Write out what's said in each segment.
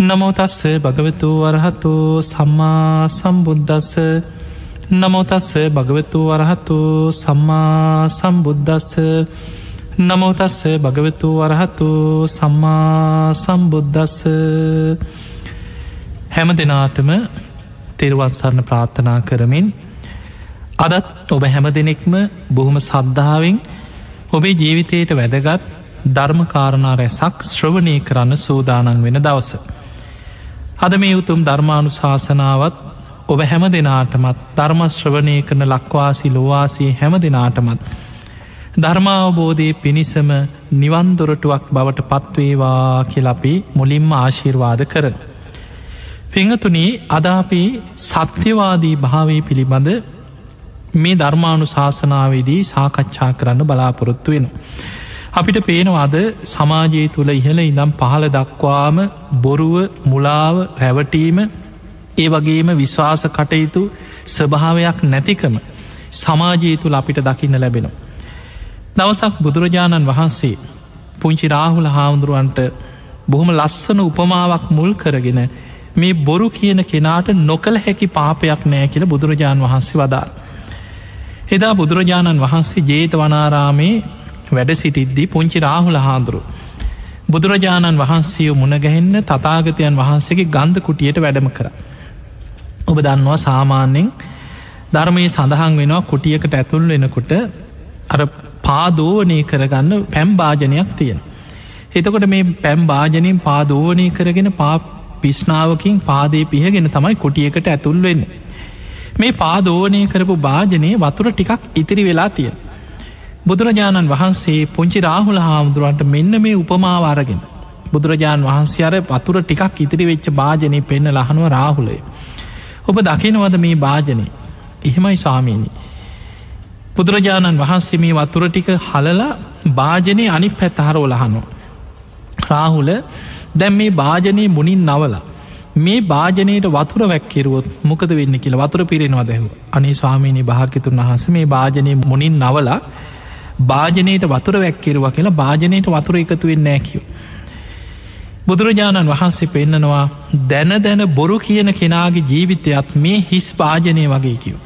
නමෝතස්ස භගවතු වරහතු සම්මා සම්බුද්ධස්ස නමෝතස්ස භගවතු වරහතු සම්මා සම්බුද්ධස්ස නමෝතස්ස භගවතු වරහතු සම්මා සම්බුද්ධස්ස හැම දෙනාටම තෙරුවත්සරණ ප්‍රාර්ථනා කරමින් අදත් ඔබ හැම දෙනෙක්ම බොහොම සද්ධාවෙන් ඔබේ ජීවිතයට වැදගත් ධර්මකාරණා රැසක් ශ්‍රවණය කරන්න සූදානන් වෙන දවස. අද මේ උතුම් ධර්මානු ශාසනාවත් ඔබ හැම දෙනාටමත් ධර්මශ්‍රවණය කරන ලක්වාසි ලොවාසී හැම දෙනාටමත්. ධර්මාවබෝධය පිණිසම නිවන්දොරටුවක් බවට පත්වේවා කියලපි මුලින්ම ආශිර්වාද කරන. පිංහතුනී අදාපී සත්‍යවාදී භාවී පිළිබඳ මේ ධර්මානු ශාසනාවේදී සාකච්ඡා කරන්න බලාපොරොත්තු වෙන. අපිට පේනවාද සමාජයේ තුළ ඉහළ ඉඳම් පහළ දක්වාම බොරුව මුලාව රැවටීම ඒ වගේම විශ්වාස කටයුතු ස්වභාවයක් නැතිකම සමාජයේ තුළ අපිට දකින්න ලැබෙනවා. දවසක් බුදුරජාණන් වහන්සේ පුංචි රාහුල හාමුදුරුවන්ට බොහොම ලස්සන උපමාවක් මුල් කරගෙන මේ බොරු කියන කෙනාට නොකළ හැකි පාපයක් නෑ කියල බුදුරජාණන් වහන්සේ වදාල්. එදා බුදුරජාණන් වහන්සේ ජේත වනාරාමේ වැඩ සිටිද්දී පුංචි රාහුල හාදුරු. බුදුරජාණන් වහන්සේ මුණගැහෙන්න තතාගතයන් වහන්සේගේ ගන්ධ කුටියට වැඩම කර. ඔබ දන්නවා සාමාන්‍යෙන් ධර්මය සඳහන් වෙනවා කුටියකට ඇතුල් වෙනකොට අර පාදෝවනය කරගන්න පැම්භාජනයක් තියෙන. එතකොට මේ පැම් භාජනයෙන් පාදෝවනය කරගෙන පා පිස්්නාවකින් පාදේ පිහගෙන තමයි කුටියකට ඇතුල් වෙන්න. මේ පාදෝවනය කරපු භාජනය වතුර ටිකක් ඉතිරි වෙලා තියෙන. බුදුරජාණන් වහන්සේ පුංචි රාහුල හාමුදුරුවන්ට මෙන්න මේ උපමාවාරගෙන බුදුරජාණන් වහන්සේ අර පතුර ටිකක් ඉතිරි වෙච්ච භාජනය පෙන්න ලහනුව රාහුලය. ඔබ දකිනවද මේ භාජනය එහෙමයි ස්වාමීණි. බුදුරජාණන් වහන්සේ මේ වතුර ටික හලලා භාජනය අනි පැත්තහරෝ ලහනෝ. රාහුල දැම් මේ භාජනය මුණින් නවලා මේ භාජනයට වතුර වැක්කිරුවොත් මොකද වෙන්න කියලා වතුර පිරෙනවා දැහු අනි ස්වාමීණි භාකිතුන් වහස මේ භාජනය මුණින් නවලා භාජනයට වතුර වැැක්කිරුව කියලා භාජනයට වතුර එකතු වෙන්න ෑකිව. බුදුරජාණන් වහන්සේ පෙන්නනවා දැන දැන බොරු කියන කෙනාගේ ජීවිතයත් මේ හිස් භාජනය වගේ කිව.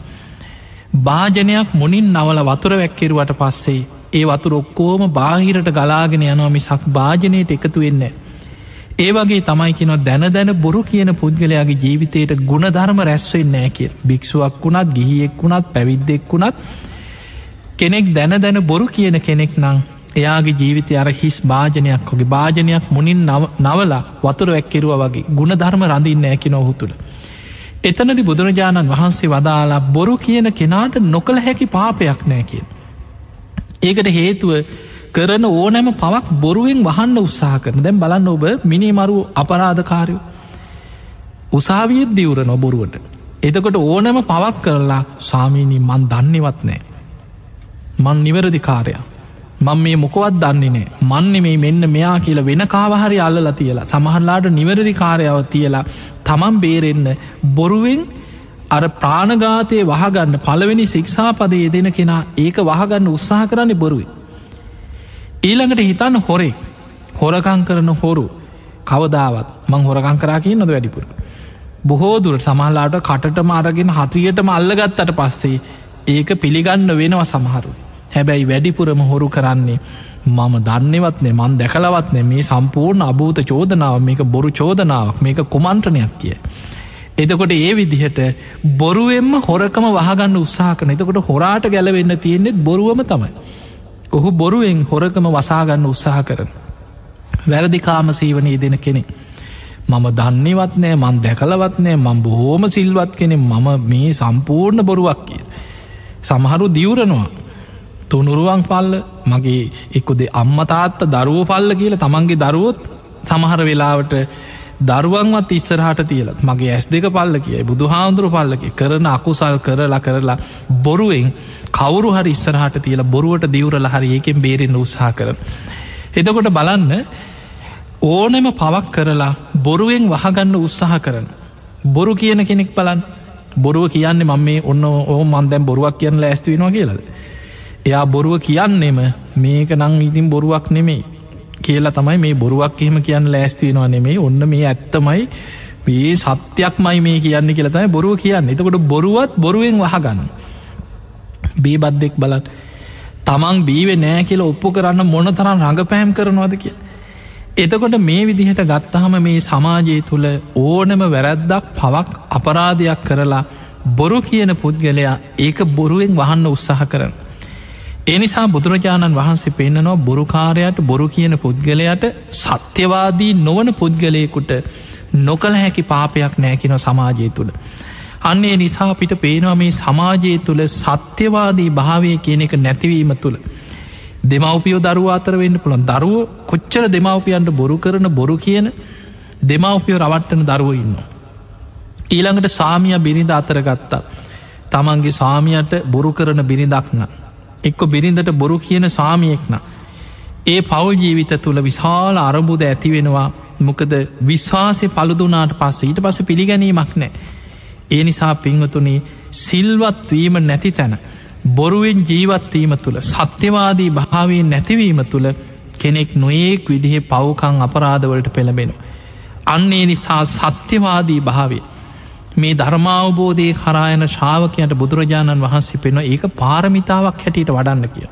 භාජනයක් මුනින් නවල වතුර වැැක්කිරුවට පස්සේ ඒ වතුර ඔක්කෝම බාහිරට ගලාගෙන යනවා මිසක් භාජනයට එකතු වෙන්න. ඒ වගේ තමයි කියෙනවා දැන දැන බොරු කියන පුද්ගලයාගේ ජීවිතයට ගුණධර්ම රැස්වෙන් නෑ කිය භික්ෂුවක් වුණත් ගිහියෙක් වුණත් පැවිද්දෙක් වුණත් කෙනෙක් දැන දැන බොරු කියන කෙනෙක් නං එයාගේ ජීවිතය අර හිස් භාජනයක් හොගේ භාජනයක් මුණින් නවලා වතුර වැැක්කිරුව වගේ ගුණධර්ම රඳින්න ඇකි නොහුතුළ. එතනදි බුදුරජාණන් වහන්සේ වදාලා බොරු කියන කෙනාට නොකළ හැකි පාපයක් නෑ කිය. ඒකට හේතුව කරන ඕනෑම පවක් බොරුවෙන් වහන්න උත්සාහ කරන දැම් බලන්න ඔබ මිනිමරු අපරාධකාරයෝ උසාවියත් දිවර නොබොරුවට එතකොට ඕනෑම පවක් කරලා සාමීනී මන් දන්නේවත් නෑ මං නිවැරදිකාරයා මං මේ මොකවත් දන්නේ නෑ මන්න මේ මෙන්න මෙයා කියලා වෙන කාවහරි අල්ලලා තියලා සමහරලාට නිවැරදිකාරයාව තියලා තමන් බේරෙන්න බොරුවෙන් අර ප්‍රාණගාතය වහගන්න පළවෙනි ශික්ෂාපදය දෙන කෙනා ඒක වහගන්න උත්සාහ කරන්න බොරුවේ. ඊළඟට හිතන්න හොරේ හොරකං කරන හොරු කවදාවත් මං හොරකං කරා කිය නොද වැඩිපුර. බොහෝදුර සමහලාට කටට මාරගෙන හතුරියටම අල්ලගත්තට පස්සේ ඒක පිළිගන්න වෙනවා සමහරු. හැබැයි වැඩිපුරම හොරු කරන්නේ මම දන්නවත්නේ මන් දැකලවත්නේ මේ සම්පූර්ණ අභූත චෝදනාව මේක බොරු චෝදනාවක් මේක කුමන්ත්‍රණයක් කිය. එතකොට ඒ විදිහට බොරුවෙන්ම හොරකම වහගන්න උත්සාහකන එතකොට හොරාට ගැලවෙන්න තියෙන්නේෙත් බොරුවම තමයි. ඔහු බොරුවෙන් හොරකම වසාගන්න උත්සාහ කරන. වැරදිකාම සීවනයේ දෙන කෙනෙ. මම දන්නේවත් නෑ මන් දැකලවත් නෑ මං බොහෝම සිල්වත් කෙනෙ මම මේ සම්පූර්ණ බොරුවක් කිය. සමහරු දියවරනවා තුනුරුවන් පල්ල මගේ එක්කොදේ අම්මතාත්ත දරුව පල්ල කියලා තමන්ගේ දරුවොත් සමහර වෙලාවට දරුවන්වත් ඉස්සරහට තියල මගේ ඇස් දෙක පල්ල කියයි බුදු හාමුදුරු පල්ලකි කරන අකුසල් කරලා කරලා බොරුවෙන් කවුරු හරි ඉස්සරහට තියලා බොරුවට දියවරල හරි ඒකෙන් බේරෙන් උත්සා කරන. එතකොට බලන්න ඕනෙම පවක් කරලා බොරුවෙන් වහගන්න උත්සාහ කරන. බොරු කියන කෙනෙක් බලන්න බොරුව කියන්නේ මම මේ ඔන්න ඕ මන්දැම් බොරුවක් කියන්න ඇස්තිවෙනවා කියලද. එයා බොරුව කියන්නෙම මේක නං ඉතින් බොරුවක් නෙමෙයි කියලා තමයි මේ බොරුවක් එහෙම කියන්න ලෑස්තිවෙනවා නෙමේ ඔන්න මේ ඇත්තමයි. මේ සත්‍යයක් මයි මේ කියන්න කියලතයි බොරුව කියන්න. එතකොට බොරුවත් බොරුවෙන් වහගන්න. බේබද්දෙක් බලත් තමන් බීවේ නෑ කියලා ඔප්පු කරන්න මොන තරම් රඟපෑම් කරනවාද කිය. එතකොට මේ විදිහට ගත්තහම මේ සමාජය තුළ ඕනම වැරැද්දක් පවක් අපරාධයක් කරලා බොරු කියන පුද්ගලයා ඒක බොරුවෙන් වහන්න උත්සාහ කරන. එනිසා බුදුරජාණන් වහන්සේ පෙන්න්නනවා බොරුකාරයට බොරු කියන පුද්ගලයට සත්‍යවාදී නොවන පුද්ගලයකුට නොකළ හැකි පාපයක් නෑකින සමාජය තුළ. අන්නේ නිසා අපිට පේනවා මේ සමාජය තුළ සත්‍යවාදී භාවය කියන එක නැතිවීම තුළ. දෙමවපියෝ දරුව අතර වෙන්න පුළන් දරුව කොච්චර දෙමවපියන්ට බොරු කරන බොරු කියන දෙමවපියෝ රවට්ටන දරුව ඉන්න. ඊළඟට සාමිය බිරිඳ අතර ගත්තා. තමන්ගේ සාමියට බොරු කරන බිරිදක්න. එක්ක බිරිඳට බොරු කියන සාමියෙක්න. ඒ පවල් ජීවිත තුළ විශාල අරබුද ඇතිවෙනවා මොකද විශ්වාසය පළුදුනාට පස්ස ඊට පස පිළිගැනීමක් නෑ. ඒ නිසා පිංහතුනේ සිල්වත්වීම නැති තැන. බොරුවෙන් ජීවත්වීම තුළ සත්‍යවාදී භාවයෙන් නැතිවීම තුළ කෙනෙක් නොඒක් විදිහෙ පවකං අපරාධවලට පෙළබෙන. අන්නේ නිසා සත්‍යවාදී භාවේ. මේ ධර්මාවබෝධය කරායන ශාවකයට බුදුරජාණන් වහන්සේ පෙන ඒක පාරමිතාවක් හැටියට වඩන්න කිය.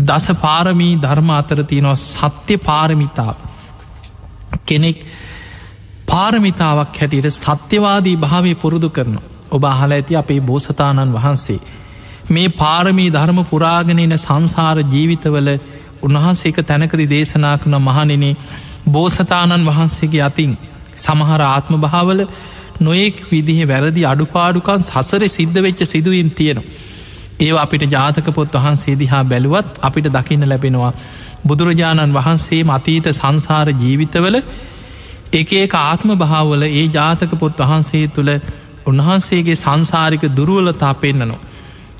දස පාරමී ධර්ම අතර තියෙනවා සත්‍ය පාරමිතාව කෙනෙක් පාරමිතාවක් හැටියට සත්‍යවාදී භාවය පුරුදු කරන ඔබ අහල ඇති අපේ බෝසතාණන් වහන්සේ. මේ පාරමී ධර්ම පුරාගෙනන සංසාර ජීවිතවල උන්වහන්සේක තැනකදි දේශනා කන මහනෙනේ බෝසතාණන් වහන්සේගේ අතින් සමහර ආත්ම භාවල නොයෙක් විදිහ වැරදි අඩුපාඩුකන් සසර සිද්ධ වෙච්ච සිදුවීම් තියෙනවා. ඒ අපිට ජාතක පොත් වහන්සේ දිහා බැලුවත් අපිට දකින්න ලැබෙනවා. බුදුරජාණන් වහන්සේ මතීත සංසාර ජීවිතවල එක එක ආත්ම භාවල ඒ ජාතක පොත් වහන්සේ තුළ උන්වහන්සේගේ සංසාරික දුරුවලතා පෙන්න්නනවා.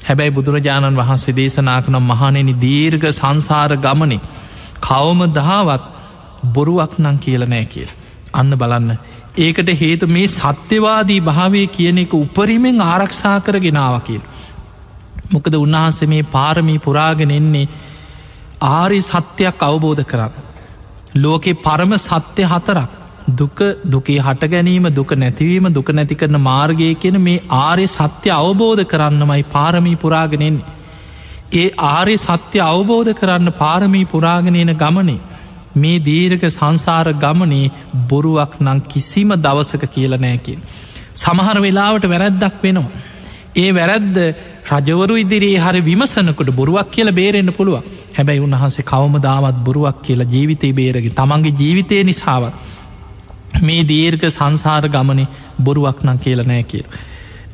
හැබැයි බුදුරජාණන් වහන්සේ දේශනා කනම් මහනෙන දීර්ඝ සංසාර ගමනේ කවම දහාවත් බොරුවක් නං කියලනෑ කියල. අන්න බලන්න. ඒකට හේතු මේ සත්‍යවාදී භාවය කියන එක උපරිමෙන් ආරක්ෂා කර ගෙනාව කියල්. මොකද උන්වහන්සේ මේ පාරමී පුරාගෙන එන්නේ ආරි සත්‍යයක් අවබෝධ කරන්න. ලෝකෙ පරම සත්‍ය හතරක් දුක දුකේ හට ගැනීම දුක නැතිවීම දුක නැති කරන මාර්ගය කියන මේ ආරය සත්‍ය අවබෝධ කරන්නමයි පාරමී පුරාගෙනෙන්නේ. ඒ ආරය සත්‍ය අවබෝධ කරන්න පාරමී පුරාගෙනන ගමනේ මේ දීරක සංසාර ගමනේ බොරුවක් නං කිසිම දවසක කියලනෑකින්. සමහර වෙලාවට වැරැද්දක් වෙනවා. ඒ වැරැද්ද රජවරු ඉදිරියේ හරි විමසනකට බොරුවක් කියල බේරෙන්න්න පුළුව හැබැයි උන්හන්සේ කවම දාවත් බොරුවක් කියලා ජීවිතය බේරග තමන්ගේ ජීවිතය නිසාවත් මේ දීර්ඝ සංසාර ගමන බොරුවක් නං කියලනෑ කිය.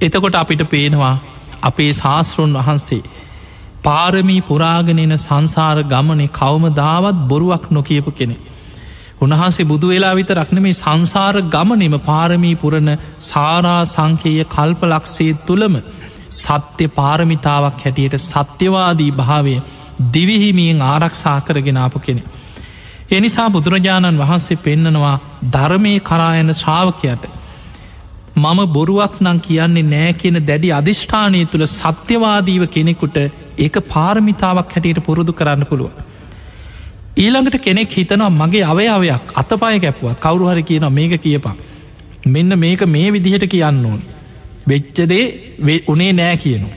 එතකොට අපිට පේනවා අපේ ශාස්තෘන් වහන්සේ පාරමී පුරාගෙනන සංසාර ගමනේ කවම දාවත් බොරුවක් නොකියපු කෙනෙ. උන්හන්සේ බුදු වෙලා විත රක්න මේ සංසාර ගමනෙම පාරමී පුරණ සාරා සංකේය කල්ප ලක්ෂේ තුළම සත්‍ය පාරමිතාවක් හැටියට සත්‍යවාදී භාවය දිවිහිමියෙන් ආරක්ෂා කරගෙන ආපු කෙනෙ. එනිසා බුදුරජාණන් වහන්සේ පෙන්නනවා ධර්මය කරායන ශ්‍රාවකයට මම බොරුවක් නං කියන්නේ නෑ කියන දැඩි අධිෂ්ඨානය තුළ සත්‍යවාදීව කෙනෙකුට ඒක පාරමිතාවක් හැටියට පුරුදු කරන්න පුළුව. ඊළඟට කෙනෙක් හිතනවා මගේ අවයාවයක් අතපාය කැපුවත් කවුරුහරි කියන මේක කියපා. මෙන්න මේක මේ විදිහට කියන්න ඕන්. වෙච්චදේ උනේ නෑ කියනු.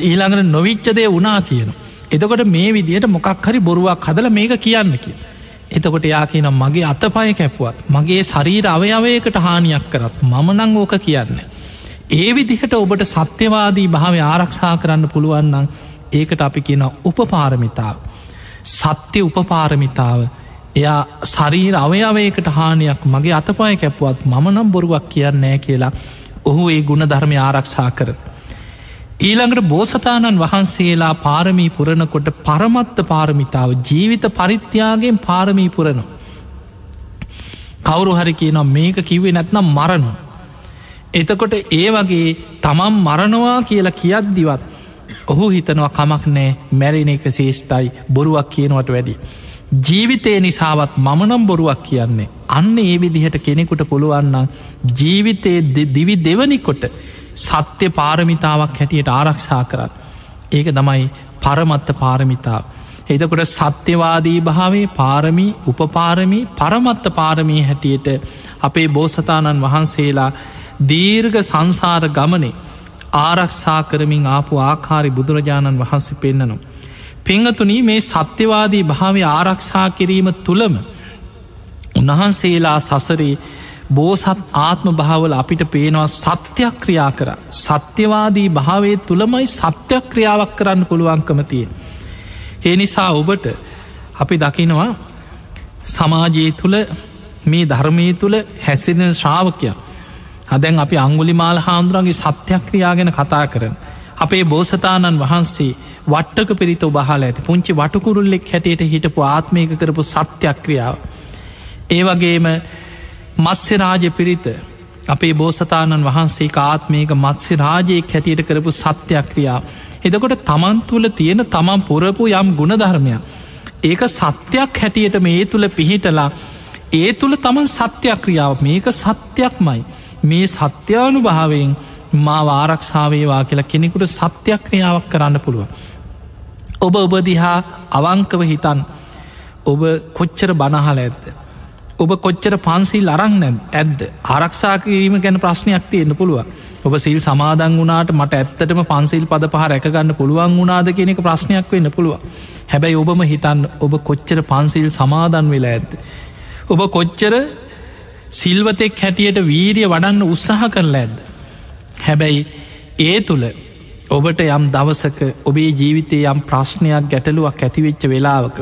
ඊළඟට නොවිච්චදේ වනා කියනවා. එතකොට මේ විදියට මොකක් හරි බොරුවක් හදල මේක කියන්න කිය. එතකොට යා කියන මගේ අතපය කැපුවත් මගේ ශරීර අවයවයකට හානියක් කරත් මම නං ඕක කියන්න. ඒ විදිහට ඔබට සත්‍යවාදී භාව ආරක්ෂා කරන්න පුළුවන්නම් ඒකට අපි කියන උපපාරමිතාව. සත්‍ය උපපාරමිතාව එයා ශරීර අවයවයකට හානියක් මගේ අතපය කැපුවත් මම නම් බොරුවක් කියන්නෑ කියලා ඔහු ඒ ගුණ ධර්මය ආරක්ෂා කරන. ඊළඟට බෝසතාණන් වහන්සේලා පාරමී පුරණකොට පරමත්ත පාරමිතාව ජීවිත පරිත්‍යයාගෙන් පාරමී පුරණ. කවුරු හරි කියනම් මේක කිව්වේ නැත්නම් මරණ. එතකොට ඒ වගේ තමන් මරණවා කියලා කියද්දිවත් ඔහු හිතනවා කමක් නෑ මැරෙන එක ශේෂ්ටයි බොරුවක් කියනවට වැඩි. ජීවිතය නිසාවත් මමනම් බොරුවක් කියන්නේ අන්න ඒ විදිහට කෙනෙකුට පුළුවන්නම් ජීවිතය දිවි දෙවනිකොට සත්‍ය පාරමිතාවක් හැටියට ආරක්ෂා කරන්න. ඒක දමයි පරමත්ත පාරමිතාව. එතකොට සත්‍යවාදී භාවේ පාරමී උපපාරමී පරමත්ත පාරමී හැටියට අපේ බෝසතාණන් වහන්සේලා දීර්ග සංසාර ගමනේ ආරක්ෂා කරමින් ආපු ආකාරි බුදුරජාණන් වහන්සේ පෙන්න්නනවා. පංහතුනී මේ සත්‍යවාදී භාවය ආරක්ෂා කිරීම තුළම උන්වහන්සේලා සසරේ බෝසත් ආත්ම භාවල අපිට පේනවා සත්‍යයක් ක්‍රියා කර සත්‍යවාදී භාවය තුළමයි සත්‍යයක් ක්‍රියාවක් කරන්න පුළුවන්කමතිය. ඒ නිසා ඔබට අපි දකිනවා සමාජයේ තුළ මේ ධර්මය තුළ හැසිෙන ශ්‍රාවකය අදැන් අපි අංගුලි මාල් හාමුදුරන්ගේ සත්‍යක්‍රියා ගැන කතා කරන. අපේ බෝසතාණන් වහන්සේ වට්ටක පිරිත ඔබහල ඇති පුංචි වටකුරුල්ලෙක් හැටියට හිටපු ආත්මයක කරපු සත්‍යක්‍රියාව. ඒ වගේම මත්ස්‍ය රාජ පිරිත අපේ බෝසතාණන් වහන්සේ ආත්මයක මත්ස්‍ය රාජයෙක් හැටියට කරපු සත්‍යක්‍රියා. එදකොට තමන් තුළ තියෙන තමන් පුරපු යම් ගුණධර්මයක්. ඒක සත්‍යයක් හැටියට මේ තුළ පිහිටලා ඒ තුළ තමන් සත්‍යක්‍රියාව මේක සත්‍යයක්මයි මේ සත්‍යානු භාවයෙන් මා ආරක්ෂාවේවා කියලා කෙනෙකුට සත්‍යක්‍රියාවක් කරන්න පුළුව. ඔබ ඔබදිහා අවංකව හිතන් ඔබ කොච්චර බනහල ඇත්ද. ඔබ කොච්චර පන්සිල් අරං නැ ඇද්ද ආරක්ෂා කිරීම ගැන ප්‍රශ්නයක් තියෙන්න්න පුළුව ඔබ සිල් සමාදන් වනාට මට ඇත්තටම පන්සිල් පද පහ රැකගන්න පුළුවන් වුණාද කියෙනෙක ප්‍රශ්නයක් වෙන්න පුළුව හැබැයි ඔබම හිතන්න ඔබ කොච්චර පන්සිල් සමාදන් වෙලා ඇත්ද ඔබ කොච්චර සිල්වතෙක් හැටියට වීරිය වඩන්න උත්සාහ කරලා ඇද. හැබැයි ඒ තුළ ඔබට යම් දවසක ඔබේ ජීවිතය යම් ප්‍රශ්නයක් ගැටලුවක් ඇතිවෙච්ච වෙලාවක.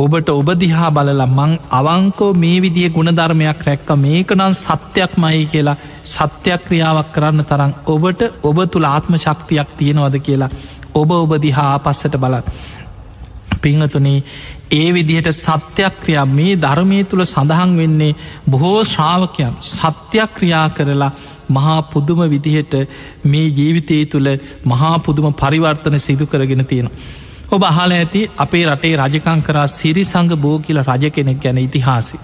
ඔබට ඔබදිහා බලල මං අවංකෝ මේ විදිහ ගුණධර්මයක් රැක්ක මේකනන් සත්‍යයක් මයි කියලා සත්‍යයක් ක්‍රියාවක් කරන්න තරම් ඔබට ඔබ තුළ ආත්ම ශක්තියක් තියෙනවද කියලා ඔබ ඔබදිහා ආපස්සට බලත්. පිංහතුනේ ඒ විදිහට සත්‍යක්‍රියා මේ ධර්මය තුළ සඳහන් වෙන්නේ බොහෝ ශ්‍රාවකයන් සත්‍යක්‍රියා කරලා මහා පුදුම විදිහට මේ ජීවිතය තුළ මහා පුදුම පරිවර්තන සිදු කරගෙන තියෙනවා. ඔබ අහල ඇති අපේ රටේ රජකං කරා සිරි සඟ බෝ කියල රජ කෙනෙක් ගැන ඉතිහාසි.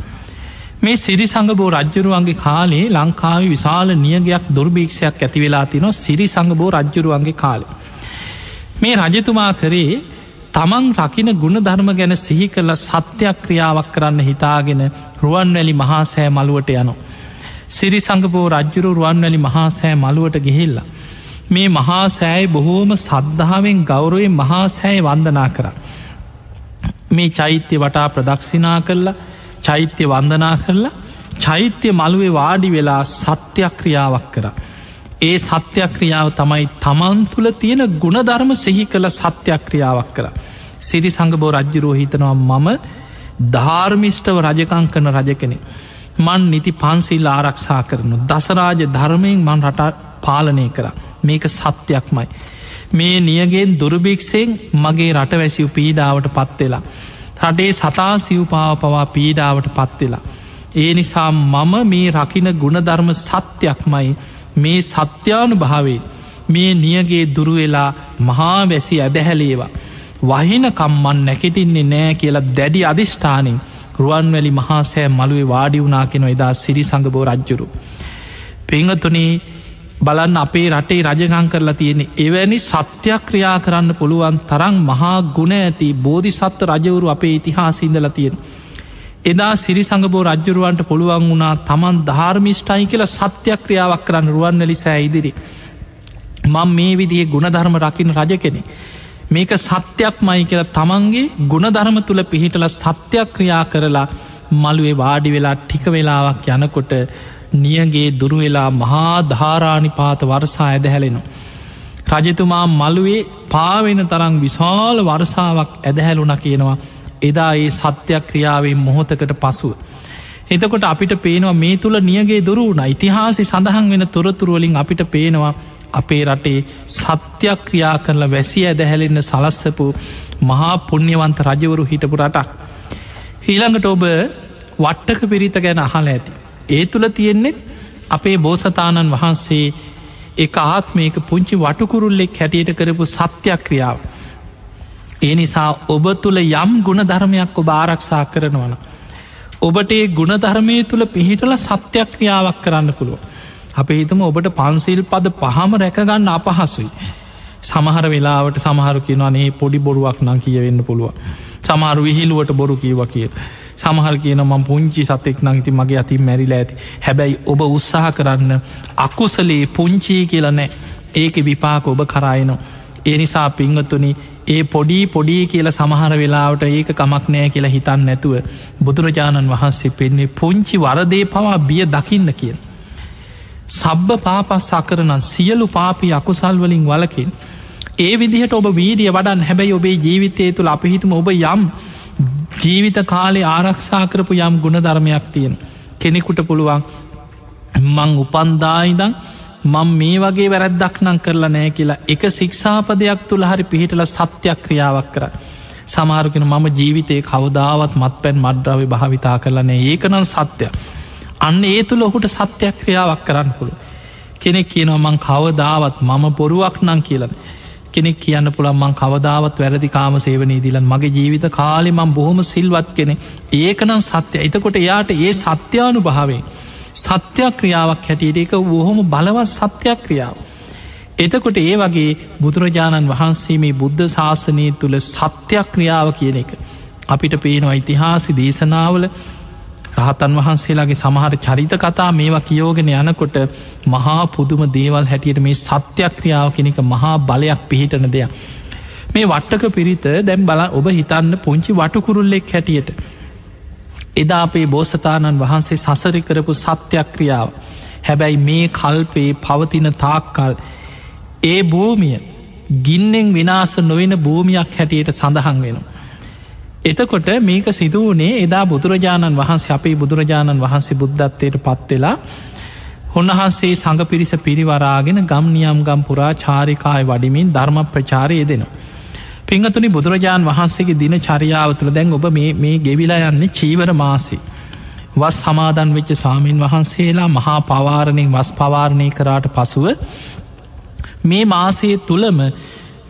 මේ සිරි සඟ බෝ රජ්ජුරුවන්ගේ කාලේ ලංකාව විශාල නියගයක් දුර්භීක්ෂයක් ඇතිවෙලා තිනවා සිරි සඟ බෝ රජ්ජුරුවන්ගේ කාලේ. මේ රජතුමා කරේ තමන් රකින ගුණ ධර්ම ගැන සිහි කළ සත්‍යයක් ක්‍රියාවක් කරන්න හිතාගෙන රුවන්වැලි මහාසෑ මළුවට යනු. සිරි සඟපෝ රජ්ජුරු රුවන්වැලි මහාසෑ මළුවට ගෙහෙල්ල. මේ මහාසෑයි බොහෝම සද්ධාවෙන් ගෞරුවෙන් මහාසෑය වන්දනා කර. මේ චෛත්‍ය වටා ප්‍රදක්ෂිනා කරලා චෛත්‍ය වන්දනා කරලා චෛත්‍ය මළුවේ වාඩි වෙලා සත්‍යක්‍රියාවක් කර. ඒ සත්‍යක්‍රියාව තමයි තමන් තුළ තියෙන ගුණධර්ම සිහි කළ සත්‍යක්‍රියාවක් කර. සිරි සඟබෝ රජ්ජුරෝ හිතනවා මම ධාර්මිෂ්ටව රජකං කන රජ කෙනෙ. මන් නිති පන්සිල් ආරක්ෂා කරනු දසරාජ ධර්මයෙන් මන් රට පාලනය කර මේක සත්‍යයක්මයි. මේ නියගෙන් දුරභික්ෂයෙන් මගේ රටවැසිව් පීඩාවට පත්වෙලා. රටේ සතා සිව්පාව පවා පීඩාවට පත්වෙලා. ඒ නිසා මම මේ රකින ගුණධර්ම සත්‍යයක්මයි මේ සත්‍යානු භාවේ මේ නියගේ දුරුවෙලා මහා වැසි ඇදහැලේවා. වහිනකම්මන් නැකෙටින්නේ නෑ කියලා දැඩි අධිෂ්ඨානින් රුවන්වැලි මහාසෑ මළුවේ වාඩි වුනා කෙන එදා සිරි සඟබෝ රජ්ජුරු. පංහතුනේ බලන්න අපේ රටේ රජගං කරලා තියෙන එවැනි සත්‍යයක් ක්‍රියා කරන්න පුළුවන් තරං මහා ගුණ ඇති බෝධිසත්ව රජවරු අපේ ඉතිහාස ඉඳල තියෙන. එදා සිරි සඟබෝ රජ්ජුරුවන්ට පුළුවන් වුණා තමන් ධර්මිෂ්ටයි කියලා සත්‍යයක් ක්‍රියාවක් කරන්න රුවන්වැලි සෑ ඉදිරි. මං මේ විදිහ ගුණධර්ම රකින රජ කෙනෙ. මේක සත්‍යයක් මයි කියලා තමන්ගේ ගුණධර්ම තුළ පිහිටල සත්‍යයක් ක්‍රියා කරලා මළුවේ වාඩි වෙලා ටික වෙලාවක් යනකොට නියගේ දුරුවෙලා මහා ධාරානිපාත වර්සා ඇදහැලෙනු. රජතුමා මළුවේ පාවෙන තරං විශාල වර්සාවක් ඇදහැලුන කියනවා එදා ඒ සත්‍යයක් ක්‍රියාවෙන් මොහොතකට පසුව. එතකොට අපිට පේනවා මේ තුළ නියගේ දුරුණ ඉතිහාසි සඳහන් වෙන තොරතුරුවලින් අපිට පේනවා අපේ රටේ සත්‍යයක් ක්‍රියා කරලා වැසි ඇදහැලෙන්න සලස්සපු මහා පුුණ්්‍යවන්ත රජවරු හිටපු රටක්. ඊළඟට ඔබ වට්ටක පිරිත ගැන අහල ඇති. ඒ තුළ තියෙන්නේෙත් අපේ බෝසතාණන් වහන්සේ එක ආත්මයක පුංචි වටකුරුල්ලෙක් හැටියට කරපු සත්‍යයක් ක්‍රියාව. ඒ නිසා ඔබ තුළ යම් ගුණ ධර්මයක් ඔබ ආරක්ෂා කරනවන. ඔබට ඒ ගුණධර්මය තුළ පිහිටල සත්‍යයක් ක්‍රියාවක් කරන්න පුළුව. අප හිතම ඔබට පන්සිල් පද පහම රැකගන්න අපහසුයි. සමහර වෙලාවට සමහරු කියනනේ පොඩි බොරුවක් නම් කියවෙන්න පුළුව සමහරු විහිලුවට බොරු කීව කිය සමහර කියන ම පුංචි සතෙක් නංති මගේ අතින් මැරිලා ඇති. හැබැයි ඔබ උත්සාහ කරන්න අකුසලේ පුංචී කියලනෑ ඒක විපාක ඔබ කරායනවා ඒ නිසා පිංගතුනි ඒ පොඩි පොඩි කියල සමහර වෙලාවට ඒක කමක් නෑ කියලා හිතන් නැතුව බුදුරජාණන් වහන්සේ පෙන්නේ පුංචි වරදේ පවා බිය දකින්න කියන. සබ්බ පාපස් සකරන සියලු පාපි අකුසල්වලින් වලකින් ඒ විදිහට ඔබ වීඩිය වඩන් හැබැයි ඔබේ ජීවිතය තුළ අපිහිතම ඔබ යම් ජීවිත කාලේ ආරක්ෂා කරපු යම් ගුණ ධර්මයක් තියෙන කෙනෙකුට පුළුවන් මං උපන්දායිදං මං මේ වගේ වැරැද්දක් නං කරලා නෑ කියලා එක සික්ෂාපදයක් තුළ හරි පිහිටල සත්‍යයක් ක්‍රියාවක් කර සමාරගෙන මම ජීවිතය කවදාවත් මත් පැන් මඩ්‍රාව භාවිතා කරලනේ ඒකනන් සත්‍යය අන්න ඒ තුළ ඔහුට සත්‍යයක් ක්‍රියාවක් කරන්න පුළු කෙනෙක් කියනවා මං කවදාවත් මම පොරුවක් නං කියලන කෙනෙක් කියන්න පුළන් මං කවදාවත් වැරදි කාම සේවනී දිලන් මගේ ජීවිත කාලෙ මං බොහොම සිල්වත් කෙනෙ ඒකනම් සත්‍යය එතකොට එයාට ඒ සත්‍යානු භාවේ සත්‍යයක් ක්‍රියාවක් හැටියට එක බොහොම බලවත් සත්‍යයක් ක්‍රියාව. එතකොට ඒ වගේ බුදුරජාණන් වහන්සේ මේ බුද්ධ ශාසනය තුළ සත්‍යයක් ක්‍රියාව කියන එක. අපිට පේනවා ඉතිහාසි දේශනාවල රහතන් වහන්සේලාගේ සමහර චරිත කතා මේවා කියෝගෙන යනකොට මහා පුදුම දේවල් හැටියට මේ සත්‍යයක් ක්‍රියාව කෙනෙක මහා බලයක් පිහිටන දෙයක්. මේ වට්ටක පිරිත දැම් බල ඔබ හිතන්න පුංචි වටකුරුල්ලෙක් හැටියට එදා අපේ බෝසතාණන් වහන්සේ සසරි කරපු සත්‍යක්‍රියාව හැබැයි මේ කල්පේ පවතින තාක්කල් ඒ භූමිය ගින්නෙන් විනාස නොවෙන භූමියක් හැටියට සඳහන් වෙන. එතකොට මේක සිදුවනේ එදා බුදුරජාණන් වහන්සේ අපේ බුදුරජාණන් වහන්සේ බුද්ධත්වයට පත්වෙලා උන්වහන්සේ සඟ පිරිස පිරිවරාගෙන ගම්නියම් ගම් පුරා චාරිකාය වඩිමින් ධර්ම ප්‍රචාරය දෙනවා. පිංහතුනි බුදුරජාණන් වහන්සේගේ දින චරියාව තුළ දැන් ඔබ මේ ගෙවිලා යන්නේ චීවර මාසේ. වස් සමාදන් වෙච්ච ස්වාමීන් වහන්සේලා මහා පවාරණයෙන් වස් පවාරණය කරාට පසුව මේ මාසයේ තුළම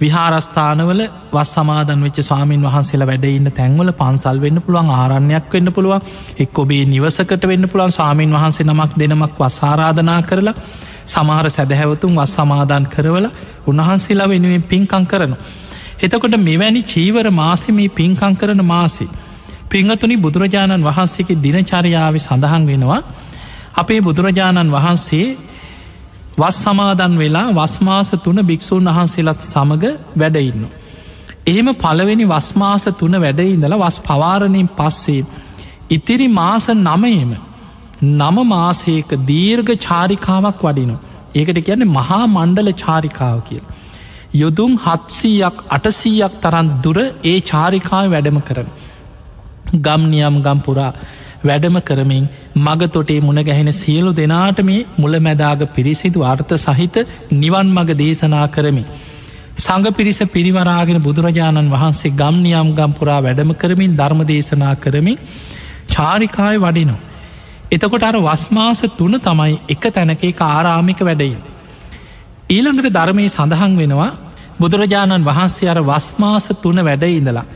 විහාරස්ථානවල වස් සමාදන් වෙච්ච ස්වාමීන් වහන්සේලා වැඩඉන්න තැන්වල පන්සල් වෙන්න පුළුවන් ආරණ්‍යයක් වෙන්න පුළුවන් එක් ඔබේ නිවසකට වෙන්න පුළුවන් ස්වාමීන් වහන්සේ නමක් දෙනමක් වසාරාධනා කරලා සමහර සැදැහැවතුන් වස් සමාදන් කරවල උන්වහන්සේලා වෙනුවෙන් පින්කං කරනවා. එතකොට මෙවැනි චීවර මාසමී පින්කං කරන මාසේ. පිංහතුනි බුදුරජාණන් වහන්සේගේ දිනචරියාව සඳහන් වෙනවා අපේ බුදුරජාණන් වහන්සේ වස් සමාදන් වෙලා වස්මාස තුන භික්‍ෂූන් වහන්සේලත් සමඟ වැඩඉන්න. එහෙම පළවෙනි වස්මාස තුන වැඩඉඳල වස් පවාරණයෙන් පස්සේ ඉතිරි මාස නමයම නම මාසයක දීර්ඝ චාරිකාවක් වඩිනු. ඒකට කියන්නේ මහා මණ්ඩල චාරිකාව කියලා. යොදුම් හත්සීයක් අටසීයක් තරන් දුර ඒ චාරිකාව වැඩම කරන. ගම්නියම් ගම්පුරා වැඩම කරමින් මගතොටේ මුණගැහෙන සියලු දෙනාට මේ මුල මැදාග පිරිසිදු අර්ථ සහිත නිවන් මග දේශනා කරමි. සඟ පිරිස පිරිවරාගෙන බුදුරජාණන් වහන්සේ ගම්නියම් ගම්පුරා වැඩම කරමින් ධර්ම දේශනා කරමින් චාරිකාය වඩිනවා. එතකොට අර වස්මාස තුන තමයි එක තැනකේ ආරාමික වැඩයින්. ඊළඟට ධර්මය සඳහන් වෙනවා බුදුරජාණන් වහන්සේ අර වස්මාස තුන වැඩ ඉඳලා.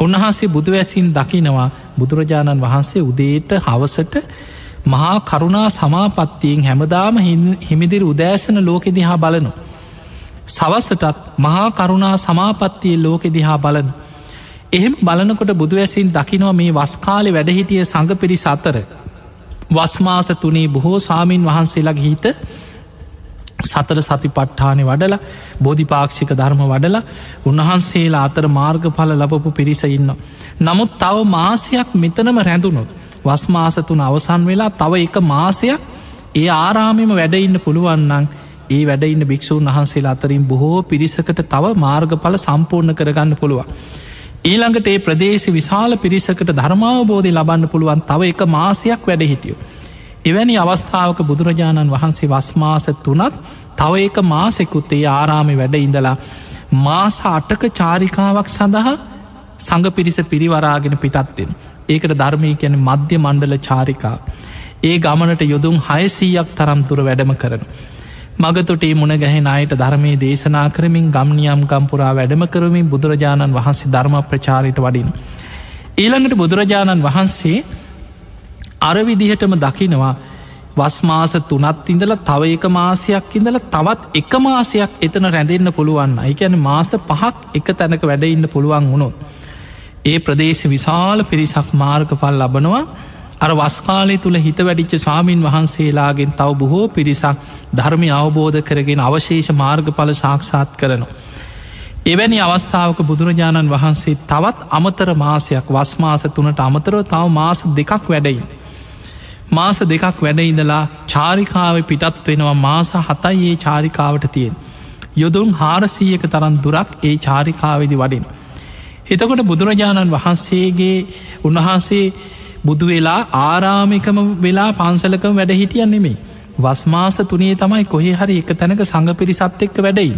උන්වහන්සේ බුදුවැසින් දකිනවා බුදුරජාණන් වහන්සේ උදේට හවසට මහා කරුණා සමාපත්තියෙන් හැමදාම හිමිදිරි උදෑසන ලෝකෙ දිහා බලනු. සවසටත් මහා කරුණා සමාපත්තිය ලෝකෙ දිහා බලන. එහෙම බලනකොට බුදුවැසින් දකිනවා මේ වස්කාලෙ වැඩහිටිය සඟ පිරිස අතර. වස්මාස තුනේ බොහෝ සාමීන් වහන්සේලගේ හිත සතර සති පට්ඨානය වඩලා බෝධිපාක්ෂික ධර්ම වඩලා උන්වහන්සේලා අතර මාර්ගඵල ලබපු පිරිස ඉන්න. නමුත් තව මාසයක් මෙතනම රැඳුනොත් වස් මාසතුන අවසන් වෙලා තව එක මාසයක් ඒ ආරාමිම වැඩඉන්න පුළුවන්නන් ඒ වැඩඉන්න භික්‍ෂූන් වහන්සේලා අතරින් බොහෝ පිරිසකට තව මාර්ගඵල සම්පූර්ණ කරගන්න පුළුවන්. ඊළඟට ඒ ප්‍රදේශ විශාල පිරිසකට ධර්මාවබෝධය ලබන්න පුළුවන් තව එක මාසයක් වැඩ හිටියෝ. එවැනි අවස්ථාවක බුදුරජාණන් වහන්සේ වස්මාස තුනත් තව ඒක මාසෙකුත් ඒ ආරාමි වැඩ ඉඳලා මාස අටක චාරිකාවක් සඳහා සඟ පිරිස පිරිවරාගෙන පිටත්වෙන. ඒකට ධර්මය කැන මධ්‍ය මණ්ඩල චාරිකා. ඒ ගමනට යොදුම් හයසීයක් තරම් තුර වැඩම කරන. මගතොටේ මුණ ගැහෙන අයට ධර්මය දේශනා කරමින් ගම්නියම් ගම්පුරා වැඩම කරමින් බුදුරජාණන් වහන්සේ ධර්ම ප්‍රචාරිට වඩින. ඊළඟට බුදුරජාණන් වහන්සේ අර විදිහටම දකිනවා වස්මාස තුනත් ඉඳල තව එක මාසයක් ඉඳල තවත් එක මාසයක් එතන රැඳෙන්න්න පුළුවන් අයිකැන මාස පහක් එක තැනක වැඩඉන්න පුළුවන් වුණොත්. ඒ ප්‍රදේශ විශාල පිරිසක් මාර්ගපල් ලබනවා අර වස්කාලය තුළ හිත වැඩිච්ච ස්වාමීන් වහන්සේලාගෙන් තව බොහෝ පිරිසක් ධර්මය අවබෝධ කරගෙන අවශේෂ මාර්ගඵල සාක්ෂාත් කරනවා. එවැනි අවස්ථාවක බුදුරජාණන් වහන්සේ තවත් අමතර මාසයක් වස්මාස තුනට අමතරව තව මාස දෙකක් වැඩයින්. මාස දෙකක් වැඩඉඳලා චාරිකාව පිටත් වෙනවා මාස හතයි ඒ චාරිකාවට තියෙන්. යොදුන් හාරසීයක තරන් දුරක් ඒ චාරිකාවෙදි වඩින්. එතකොට බුදුරජාණන් වහන්සේගේ උන්වහන්සේ බුදු වෙලා ආරාමිකම වෙලා පන්සලකම වැඩ හිටියන් නෙමේ. වස්මාස තුනේ තමයි කොහේ හරි එක තැනක සඟ පිරිසත් එක්ක වැඩයි.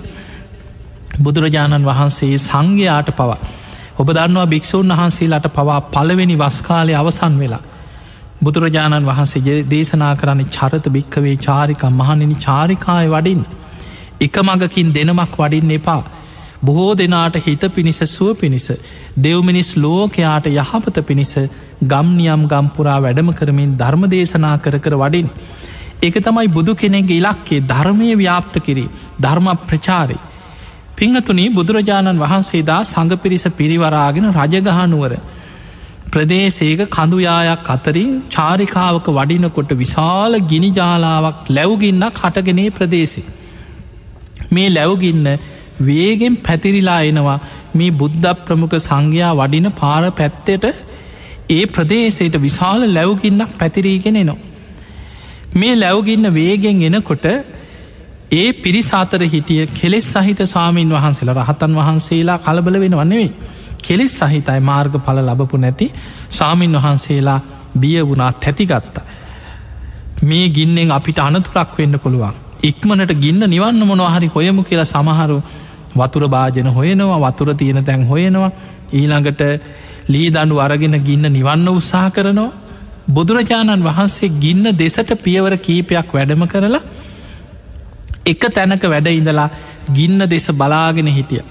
බුදුරජාණන් වහන්සේ සංඝයාට පවා. ඔබ දන්නවා භික්‍ෂූන් වහන්සේලාට පවා පළවෙනි වස්කාලය අවසන් වෙලා. බුදුරජාණන් වහන්සේ දේශනා කරන්න චරත භික්කවේ චාරිකම් මහනිනි චාරිකාය වඩින්. එක මඟකින් දෙනමක් වඩින්න එපා. බොහෝ දෙනාට හිත පිණිස සුව පිණිස දෙව්මිනිස් ලෝකයාට යහපත පිණිස ගම්නියම් ගම්පුරා වැඩම කරමින් ධර්ම දේශනා කර කර වඩින්. එක තමයි බුදු කෙනෙගේ ඉලක්කේ ධර්මය ව්‍යාප්ත කිරී ධර්ම ප්‍රචාරය. පිංහතුනී බුදුරජාණන් වහන්සේදා සඟ පිරිස පිරිවරාගෙන රජගහනුවර. ප්‍රදේශේක කඳුයායක් අතරින් චාරිකාවක වඩිනකොට විශාල ගිනි ජාලාවක් ලැව්ගින්නක් හටගෙනේ ප්‍රදේශේ. මේ ලැව්ගින්න වේගෙන් පැතිරිලා එනවා මේ බුද්ධ ප්‍රමුඛ සංඝයා වඩින පාර පැත්තෙට ඒ ප්‍රදේශයට විශාල ලැව්ගින්නක් පැතිරීගෙන නවා. මේ ලැව්ගින්න වේගෙන් එනකොට ඒ පිරිසාතර හිටිය කෙලෙස් සහිත ස්වාමීන් වහන්සේලා රහතන් වහන්සේලා කලබල වෙන වන්නවෙේ කෙලෙස් සහිතයි මාර්ග පල ලබපු නැති ස්වාමීන් වහන්සේලා බිය වුණා තැතිගත්ත. මේ ගින්නෙන් අපිට අනතුරක් වෙන්න පුළුවන්. ඉක්මනට ගින්න නිවන්න මොනහරි හොයමු කියලා සමහරු වතුර භාජන හොයනවා වතුර තියෙන තැන් හොයනවා ඊළඟට ලී දඩු අරගෙන ගින්න නිවන්න උත්සාහ කරනවා බුදුරජාණන් වහන්සේ ගින්න දෙසට පියවර කීපයක් වැඩම කරලා එක තැනක වැඩ ඉඳලා ගින්න දෙස බලාගෙන හිටිය.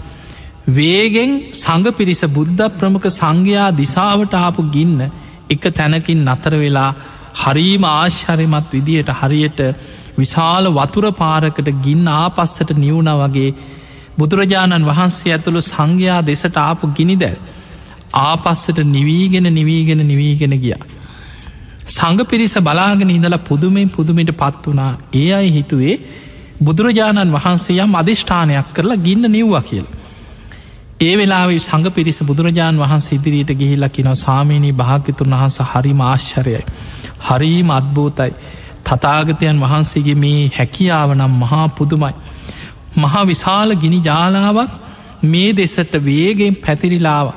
වේගෙන් සඟ පිරිස බුද්ධ ප්‍රමුඛ සංඝයා දිසාවට ආපු ගින්න එක තැනකින් නතර වෙලා හරීම ආශ්චරයමත් විදියට හරියට විශාල වතුර පාරකට ගින්න ආපස්සට නිවුණ වගේ බුදුරජාණන් වහන්සේ ඇතුළු සංඝයා දෙසට ආපු ගිනිදැල් ආපස්සට නිවීගෙන නිවීගෙන නිවීගෙන ගිය. සඟ පිරිස බලාගෙන ඉඳලා පුදුමෙන් පුදුමට පත් වනා ඒ අයි හිතුවේ බුදුරජාණන් වහන්සේ යම් අධිෂ්ඨානයක් කරලා ගින්න නිව්වා කියල. ඒ වෙලාවේ සඟ පිරිස බුදුරජාණන් වහන්සේ ඉදිරියට ගිහිල්ලකින සාමීනී භාග්‍යතුන් වහන්ස හරි මාශ්චරයයි. හරීම අත්භූතයි. තතාගතයන් වහන්සේගේ මේ හැකියාව නම් මහා පුදුමයි. මහා විශාල ගිනි ජාලාවක් මේ දෙසට වේගෙන් පැතිරිලාව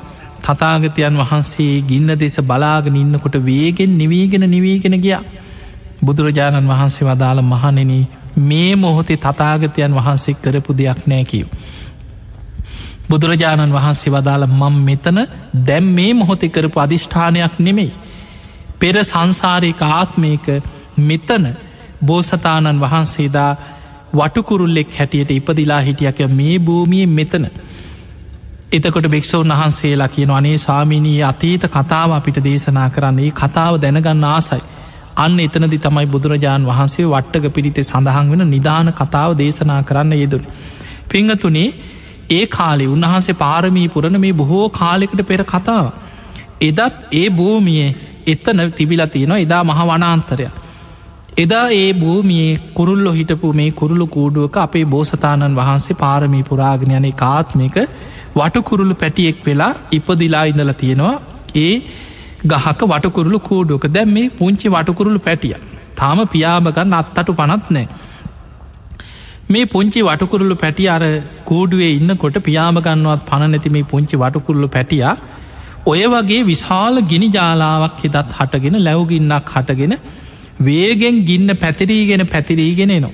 තතාගතයන් වහන්සේ ගින්න දෙස බලාගෙන ඉන්නකොට වේගෙන් නිවීගෙන නිවීගෙන ගිය බුදුරජාණන් වහන්සේ වදාළ මහනෙන මේ මොහොතේ තතාගතයන් වහන්සේ කරපු දෙයක් නෑකිව. බුදුරජාණන් වහන්සේ වදාළ මං මෙතන දැම් මේ මොහොතෙ කරපු අධිෂ්ඨානයක් නෙමෙයි. පෙර සංසාරයක ආත්මයක මෙතන බෝසතාණන් වහන්සේදා වටකුරුල්ලෙක් හැටියට ඉපදිලා හිටියක මේ භූමියෙන් මෙතන එතකොට භික්ෂවන් වහන්සේලා කියන අනේ ස්වාමිනී අතීත කතාව අපිට දේශනා කරන්නේ කතාව දැනගන්න ආසයි. අන්න එතනදි තමයි බුදුරජාණන් වහන්සේ වට්ටක පිරිතේ සඳහන් වෙන නිධාන කතාව දේශනා කරන්න යෙදුන. පිංහතුනේ ඒ කාලෙ උන්වහන්සේ පාරමී පුරණ මේ බොහෝ කාලෙකට පෙර කතාව. එදත් ඒ භූමිය එත්තන තිබිලා තියෙනවා. එදා මහ වනාන්තරයක්. එදා ඒ භූමියයේ කුරුල්ලො හිටපු මේ කුරුළු කූඩුවක අපේ බෝසතාණන් වහන්සේ පාරමී පුරාගනයනේ කාත්මක වටකුරුළු පැටියෙක් වෙලා ඉපදිලා ඉඳල තියෙනවා. ඒ ගහක වටකුරුළු කූඩුවක. දැම් මේ පුංචි වටකුරුළු පැටිය. තාම පියාබගන්න අත්තටු පනත් නෑ මේ පුංචි වටකුරුළු පැටිය අර කූඩුවේ ඉන්නකොට පියාමගන්නවත් පණ නැති මේ පුංචි වටකුරුළු පැටියා ඔය වගේ විශාල ගිනි ජාලාවක් එදත් හටගෙන ලැවගින්නක් හටගෙන වේගෙන් ගින්න පැතිරීගෙන පැතිරීගෙන නවා.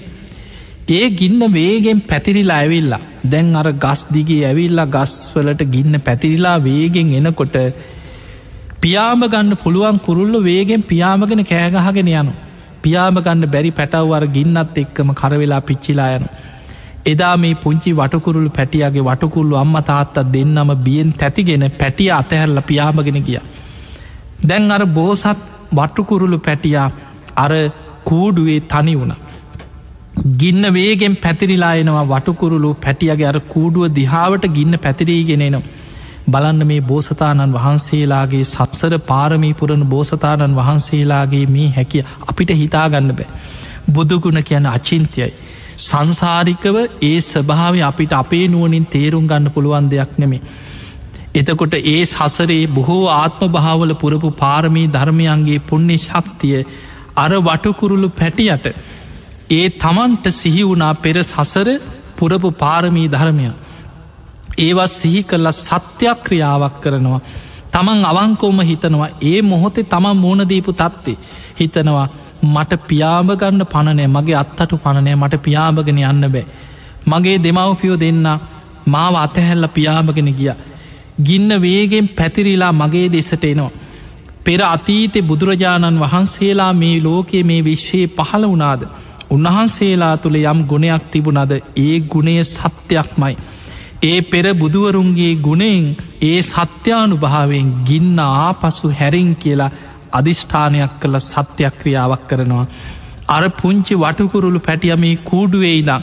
ඒ ගින්න වේගෙන් පැතිරිලා ඇවිල්ලා දැන් අර ගස් දිගේ ඇවිල්ලා ගස්වලට ගින්න පැතිරිලා වේගෙන් එනකොට පියාමගන්න පුළුවන් කුරුල්ල වේගෙන් පියාමගෙන කෑගහගෙන යනු. පියාමගන්න බැරි පැටව්වර ගින්නත් එක්කම කරවෙලා පිච්චිලා යනු. එදා මේ පුංචි වටකුරුළු පැටියගේ වටකුල්ලු අම්ම තාත්තත් දෙන්නම බියෙන් තැතිගෙන පැටිය අතහැරල පියාමගෙන ගිය. දැන් අර බෝසත් වටකුරුළු පැටියා අර කූඩුවේ තනි වුණ. ගින්න වේගෙන් පැතිරිලායනවා වටකුරුළු පැටියගේ අර කූඩුව දිහාාවට ගින්න පැතිරීගෙනෙනවා. බලන්න මේ බෝසතාණන් වහන්සේලාගේ සත්සර පාරමී පුරණ බෝසතාණන් වහන්සේලාගේ මේ හැකිය අපිට හිතාගන්න බෑ. බුදුගුණ කියන අචින්තයයි. සංසාරිකව ඒ ස්භාව අපිට අපේ නුවනින් තේරුම් ගන්න පුළුවන් දෙයක් නෙමේ. එතකොට ඒ සසරේ බොහෝ ආත්ම භාවල පුරපු පාරමී ධර්මයන්ගේ පුුණ්‍ය ශක්තිය අර වටකුරුළු පැටියට ඒ තමන්ට සිහි වුණා පෙර සසර පුරපු පාරමී ධර්මය. ඒවත් සිහි කරලා සත්‍යයක් ක්‍රියාවක් කරනවා. තමන් අවංකෝම හිතනවා ඒ මොහොතේ තමන් මෝනදීපු තත්ති හිතනවා මට පියාභගන්න පණනෑ මගේ අත්තටු පණනෑ මට පියාභගෙන යන්න බෑ. මගේ දෙමවපියෝ දෙන්න මාව අතහැල්ල පියාභගෙන ගිය. ගින්න වේගෙන් පැතිරිලා මගේ දෙසට එනවා. පෙර අතීතෙ බුදුරජාණන් වහන්සේලා මේ ලෝකයේ මේ විශ්වයේ පහළ වනාද. උන්වහන්සේලා තුළ යම් ගුණයක් තිබුණද ඒ ගුණය සත්‍යයක්මයි. ඒ පෙර බුදුවරුන්ගේ ගුණෙන් ඒ සත්‍යානු භාවෙන් ගින්න ආපසු හැරින් කියලා අධිෂ්ඨානයක් කළ සත්‍යක්‍රියාවක් කරනවා. අර පුංචි වටකුරුළු පැටිය මේ කූඩුවේයිදා.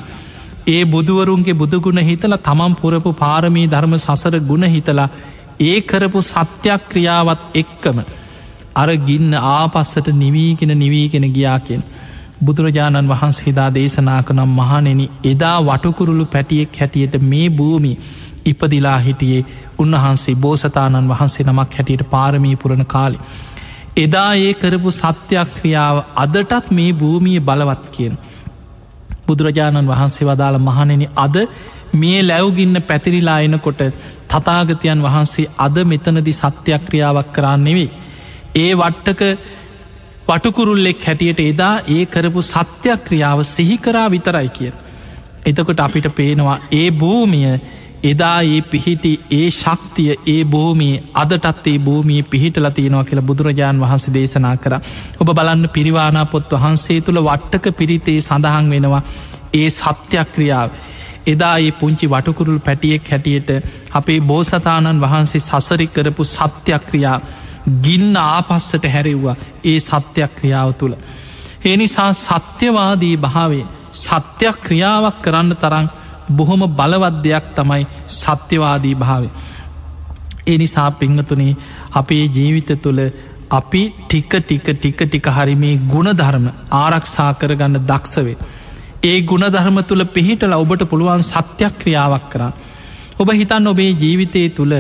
ඒ බුදුවරුන්ගේ බුදුගුණ හිතල තමන් පුරපු පාරමී ධර්ම සසර ගුණ හිතලා ඒ කරපු සත්‍යක්‍රියාවත් එක්කම අර ගින්න ආපස්සට නිවීගෙන නිවීගෙන ගියාකෙන්. බුදුරජාණන් වහන්සේදා දේශනා කනම් මහනෙන එදා වටකුරුළු පැටියෙක් හැටියට මේ භූමි ඉපදිලා හිටියේ උන්වහන්සේ බෝසතාණන් වහන්සේ නමක් හැටියට පාරමී පුරණ කාලි. එදා ඒ කරපු සත්‍යක්‍රියාව අදටත් මේ භූමිය බලවත් කියෙන්. බුදුරජාණන් වහන්සේ වදාළ මහනෙන අද මේ ලැව්ගින්න පැතිරිලා එනකොට තතාගතයන් වහන්සේ අද මෙතනදි සත්‍යක්‍රියාවක් කරන්න නෙවෙයි. ඒ වට්ටක වටකුරුල්ලෙක් හැටියට එදා ඒ කරපු සත්‍යක්‍රියාව සිහිකරා විතරයි කිය. එතකොට අපිට පේනවා ඒ භූමිය එදා ඒ පිහිටි ඒ ශක්තිය ඒ භූමිය අදටත් ඒ භූමිය පිහිටල තියෙනවා කියලා බුදුරජාණන් වහන්සේ දේශනා කර ඔබ බලන්න පිරිවානා පොත් වහන්සේ තුළ වට්ටක පිරිතේ සඳහන් වෙනවා ඒ සත්‍යක්‍රියාව. එදා ඒ පුංචි වටකුරුල් පැටියෙක් හැටියට අපේ බෝසතාණන් වහන්සේ සසරි කරපු සත්‍යක්‍රියා ගින්න ආපස්සට හැරෙව්වා ඒ සත්‍යක්‍රියාව තුළ. ඒ නිසා සත්‍යවාදී භාවේ සත්‍යයක් ක්‍රියාවක් කරන්න තරම් බොහොම බලවත් දෙයක් තමයි සත්‍යවාදී භාවය. ඒ නිසා පිංහතුනේ අපේ ජීවිත තුළ අපි ටික ටික ටික ටික හරි මේ ගුණධර්ම ආරක්ෂා කරගන්න දක්ෂවේ. ඒ ගුණධර්ම තුළ පිහිටල ඔබට පුළුවන් සත්‍යයක් ක්‍රියාවක් කරන්න. ඔබ හිතන් ඔබේ ජීවිතය තුළ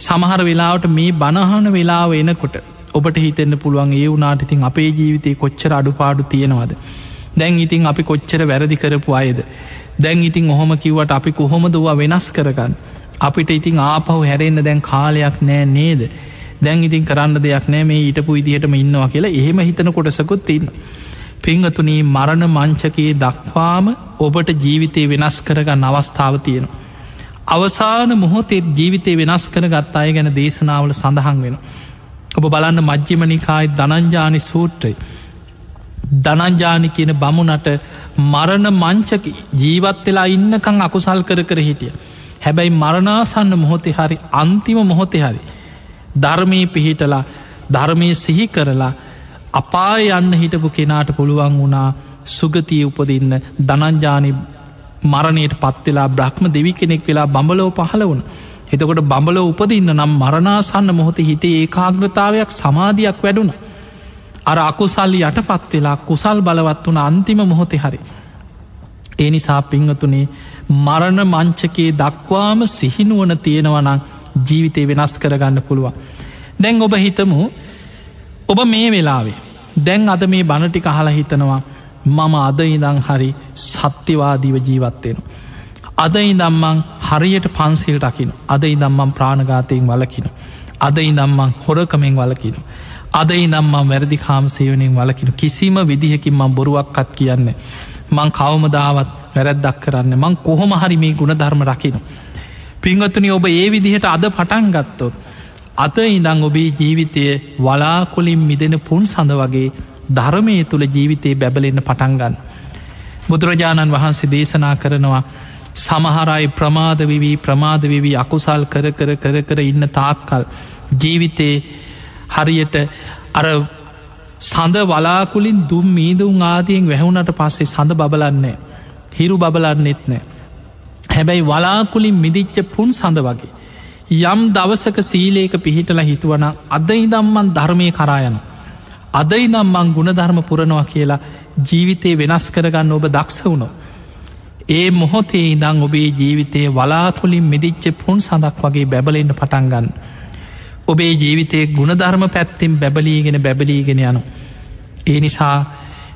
සමහර වෙලාවට මේ බණහන වෙලාව එනකොට ඔබට හිතෙන්න්න පුළුවන් ඒ වුනාට ඉතින් අපේ ජීවිතය කොච්චර අඩුපාඩු තියෙනවද. දැන් ඉතින් අපි කොච්චර වැරදි කරපු අයද. දැන් ඉතින් ඔහොම කිව්වට අපි කොහොමදවා වෙනස් කරගන්න. අපිට ඉතින් ආපහු හැරෙන්න්න දැන් කාලයක් නෑ නේද. දැන් ඉතින් කරන්න දෙයක් නෑ මේ ඊටපු ඉදිහටම ඉන්නවා කියලා එහෙම හිතන කොටසකුත් තින්න. පිංහතුනී මරණ මංචකයේ දක්වාම ඔබට ජීවිතය වෙනස් කරගන්න අවස්ථාව තියෙනවා. අවසාන මොහොතෙත් ජීවිතය වෙනස් කර ගත් අය ගැන දේශනාවල සඳහන් වෙන. ඔබ බලන්න මජ්්‍යමනිකායි දනංජානි සූත්‍රය. දනංජානි කියන බමුණට මරණ මංචක ජීවත් වෙලා ඉන්නකං අකුසල් කර කර හිටිය. හැබැයි මරණාසන්න මොහොතේ හරි අන්තිම මොහොතේ හරි. ධර්මී පිහිටලා ධර්මය සිහි කරලා අපා යන්න හිටපු කෙනාට පුළුවන් වුණා සුගතිය උපදින්න දනංජානි මරණයට පත්වෙලා බ්‍රහ්ම දෙවි කෙනෙක් වෙලා බඹලෝ පහළ වුණ. එතකොට බඹලෝ උපදින්න නම් මරණාසන්න මොහොත හිතේ ඒකාග්‍රතාවයක් සමාධයක් වැඩුණ. අර අකුසල්ලි යටපත් වෙලා කුසල් බලවත් වන අන්තිම මොහොතෙ හරි. ඒ නිසා පිංහතුනේ මරණ මංචකයේ දක්වාම සිහිනුවන තියෙනවනං ජීවිතය වෙනස් කරගන්න පුළුවන්. දැන් ඔබ හිතමු ඔබ මේ වෙලාවේ දැන් අද මේ බණටි කහලා හිතනවා මම අද ඉදං හරි සත්‍යවාදීව ජීවත්වෙන. අද ඉදම්මං හරියට පන්සිල් රකින අද ඉදම්මම් ප්‍රාණගාතයෙන් වලකින. අද ඉදම්මං හොරකමෙන් වලකින. අද ඉදම්මම් වැරදි කාමසේවනින් වලකින කිසිම විදිහකින් මං බොරුවක්කත් කියන්න. මං කවමදාවත් වැරැද්දක් කරන්න මං කොහොම හරි මේ ගුණ ධර්ම රකින. පිංගතුනි ඔබ ඒ විදිහට අද පටන් ගත්තොත්. අත ඉඳං ඔබේ ජීවිතය වලාකොලින් මිදෙන පුන් සඳ වගේ ධර්මය තුළ ජීවිතයේ බැබලෙන්න පටන්ගන්න. බුදුරජාණන් වහන්සේ දේශනා කරනවා සමහරයි ප්‍රමාදවිවී ප්‍රමාදවිවී අකුසල් කර කර කර කර ඉන්න තාක්කල්. ජීවිතයේ හරියට අර සඳ වලාකුලින් දුම් මීදුම් ආදියෙන් වැැහුණට පස්සේ සඳ බබලන්නේ හිරු බබලන්නෙත් නෑ හැබැයි වලාකුලින් මිදිච්ච පුන් සඳ වගේ. යම් දවසක සීලේක පිහිටල හිතුවන අද ඉදම්මන් ධර්මය කරායන අද ඉදම්මං ගුණධර්ම පුරණවා කියලා ජීවිතය වෙනස් කරගන්න ඔබ දක්ෂ වුණෝ ඒ මොහොතේ ඉදං ඔබේ ජීවිතය වලාකුලින් මිදිච්ච පුන් සඳක් වගේ බැබලෙන්ට පටන්ගන්න ඔබේ ජීවිතයේ ගුණධර්ම පැත්තිෙන් බැබලීගෙන බැබලීගෙන යනු. ඒ නිසා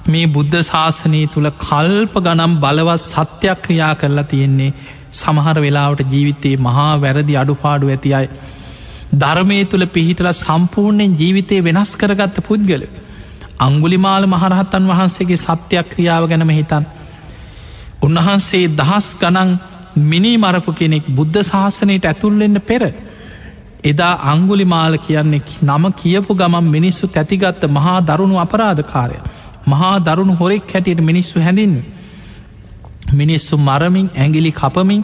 මේ බුද්ධ ශාසනය තුළ කල්ප ගනම් බලවත් සත්‍යයක් ක්‍රියා කරලා තියෙන්නේ සමහර වෙලාවට ජීවිතයේ මහා වැරදි අඩුපාඩු ඇති අයි. ධර්මය තුළ පිහිටල සම්පූර්ණයෙන් ජීවිතය වෙනස් කරගත්ත පුද්ගල. අංගුලිමාල මහරහත්තන් වහන්සේගේ සත්‍යයක් ක්‍රියාව ගැනම හිතන්. උන්වහන්සේ දහස් ගනන් මිනි මරපු කෙනෙක් බුද්ධ ශාසනයට ඇතුල්ලෙන්න පෙර එදා අංගුලි මාල කියන්නේ නම කියපු ගමන් මිනිස්සු තැතිගත්ත මහා දරුණු අපරාධකාරය. මහා දරුණු හොරෙක් හැටියට මිනිස්සු හැඳින්න. මිනිස්සු මරමින් ඇගිලි කපමින්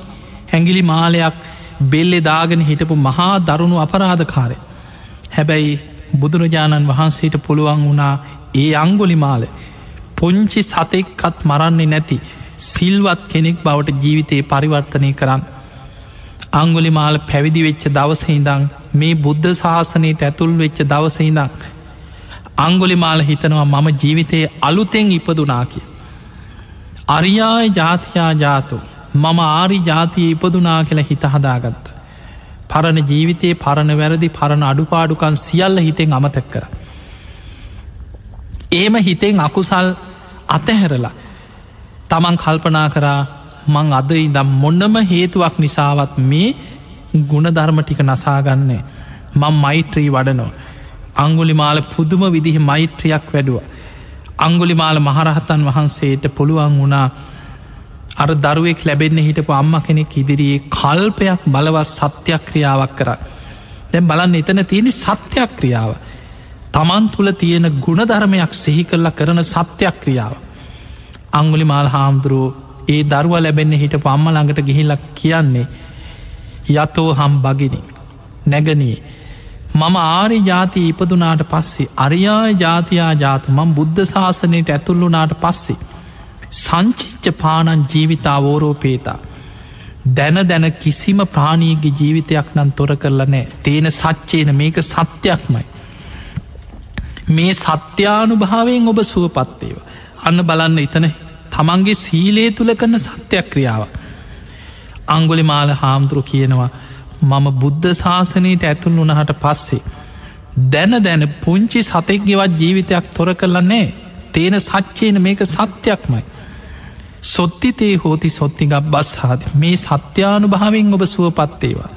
හැගිලි මාලයක් බෙල්ලෙ දාගෙන හිටපු මහා දරුණු අපරාධකාරය. හැබැයි බුදුරජාණන් වහන්සේට පුළුවන් වුණා ඒ අංගොලි මාල පුංචි සතෙක්කත් මරන්නේ නැති සිල්වත් කෙනෙක් බවට ජීවිතයේ පරිවර්තනය කරන්න අංගුලි මාල පැවිදි වෙච්ච දවසහිදං මේ බුද්ධ ශාසනයට ඇතුල් වෙච්ච දවසහිදං අංගුලි මාල හිතනවා මම ජීවිතයේ අලුතෙන් ඉපදුනා කිය. අරියාය ජාතියා ජාතු මම ආරි ජාතිය ඉපදුනා කියලා හිත හදාගත්ත. පරණ ජීවිතයේ පරණ වැරදි පරණ අඩුපාඩුකන් සියල්ල හිතෙන් අමතක් කර. ඒම හිතෙන් අකුසල් අතහැරලා තමන් කල්පනා කරා මං අද ඉදම් මොන්නම හේතුවක් නිසාවත් මේ ගුණධර්ම ටික නසාගන්නේ මං මෛත්‍රී වඩනෝ අංගුලි මාල පුදුම විදිහ මෛත්‍රියක් වැඩුව අංගුලි මාල මහරහතන් වහන්සේට පුළුවන් වුණා අර දරුවෙක් ලැබෙන්න හිටපු අම්ම කෙනෙක් ඉදිරියේ කල්පයක් බලවත් සත්‍යයක් ක්‍රියාවක් කර. දැන් බලන්න එතන තියෙන සත්‍යයක් ක්‍රියාව තමන් තුළ තියෙන ගුණධර්මයක් සිහි කරලා කරන සත්‍යයක් ක්‍රියාව අංගුලි මාල් හාමුදුරුවෝ ඒ දරුව ලැබෙන්න හිට පම්ම ළඟට ගිහිල්ලක් කියන්නේ යතෝ හම් බගිනි නැගනී. මම ආරි ජාතිය ඉපදුනාට පස්සේ අරියාය ජාතියා ජාතු. මං බුද්ධ ශාසනයට ඇතුල්ලුනාට පස්සේ සංචිච්ච පානන් ජීවිතාවෝරෝ පේතා දැන දැන කිසිම ප්‍රාණීගේ ජීවිතයක් නම් තොර කරලනෑ තියෙන සච්චේන මේක සත්‍යයක්මයි මේ සත්‍යානු භාවයෙන් ඔබ සුවපත්තේව අන්න බලන්න එතන තමන්ගේ සීලේ තුළ කරන සත්‍යයක් ක්‍රියාව. අංගොලි මාල හාමුදුරු කියනවා මම බුද්ධ ශාසනයට ඇතුන් වනහට පස්සේ. දැන දැන පුංචි සතෙක්ගෙවත් ජීවිතයක් තොර කරලන්නේ තේන සච්චයන මේක සත්‍යයක්මයි. සොත්තිතේ හෝති සොත්තිගක් බස් හාති මේ සත්‍යානු භාවෙන් ඔබ සුවපත්තේවා.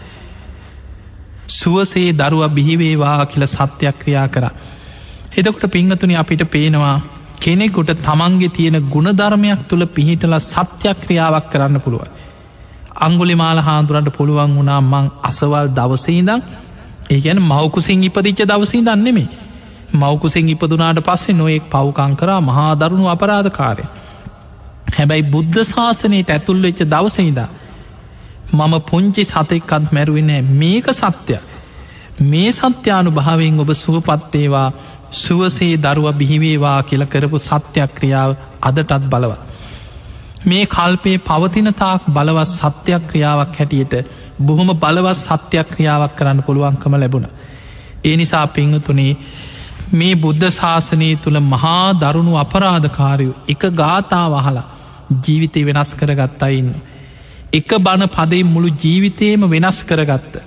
සුවසේ දරුව බිහිවේවා කියල සත්‍යයක් ක්‍රියා කර. එදකොට පිංහතුනි අපිට පේනවා කෙනෙකුට තමන්ගේ තියෙන ගුණධර්මයක් තුළ පිහිටල සත්‍යයක් ක්‍රියාවක් කරන්න පුළුව. අංගුලි මාල හාදුරන්ට පුළුවන් වුණා මං අසවල් දවසහිදං ඒගැන මවකුසින් ඉපදිච්ච දවසහි දන්නෙමේ මවකුසින් ඉපදුනාට පස්සේ නොයෙක් පව්කං කරා මහා දරුණු අපරාධකාරය. හැබැයි බුද්ධ ශාසනයට ඇතුල් වෙච්ච දවසහිදා මම පුංචි සතෙක්කත් මැරුවනෑ මේක සත්‍යය මේ සත්‍යානු භාවෙන් ඔබ සුවපත්තේවා සුවසේ දරුව බිහිවේවා කියල කරපු සත්‍යයක් ක්‍රියාව අදටත් බලව. මේ කල්පේ පවතිනතාක් බලවත් සත්‍යයක් ක්‍රියාවක් හැටියට බොහොම බලවත් සත්‍යයක් ක්‍රියාවක් කරන්න පුළුවන්කම ලැබුණ. ඒ නිසා පිංහතුනේ මේ බුද්ධ ශාසනය තුළ මහා දරුණු අපරාධකාරයු එක ගාථා වහලා ජීවිතය වෙනස් කරගත්තයින්න. එක බණ පදේ මුළු ජීවිතයම වෙනස් කරගත්ත.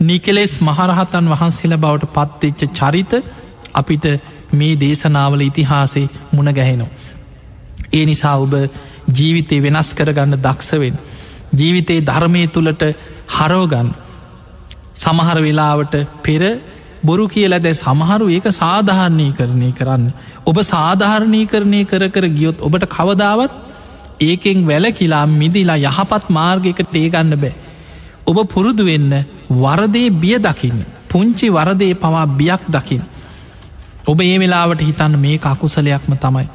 නිකෙලෙස් මහරහතන් වහන්සේල බවට පත්වෙච්ච චරිත අපිට මේ දේශනාවල ඉතිහාසේ මුණ ගැහෙනවා. ඒ නිසා ඔබ ජීවිතය වෙනස් කරගන්න දක්ෂවෙන්. ජීවිතයේ ධර්මය තුළට හරෝගන්න සමහර වෙලාවට පෙර බොරු කියලා දැ සමහරු ඒක සාධාරණය කරණය කරන්න. ඔබ සාධාරණය කරණය කර කර ගියොත් ඔබට කවදාවත් ඒකෙන් වැල කියලා මිදිලා යහපත් මාර්ගයකට ඒගන්න බෑ. ඔබ පුරුදු වෙන්න වරදේ බිය දකින්න. පුංචි වරදේ පවා බියක් දකිින්. ඔබ ඒ වෙලාවට හිතන්න මේ අකුසලයක්ම තමයි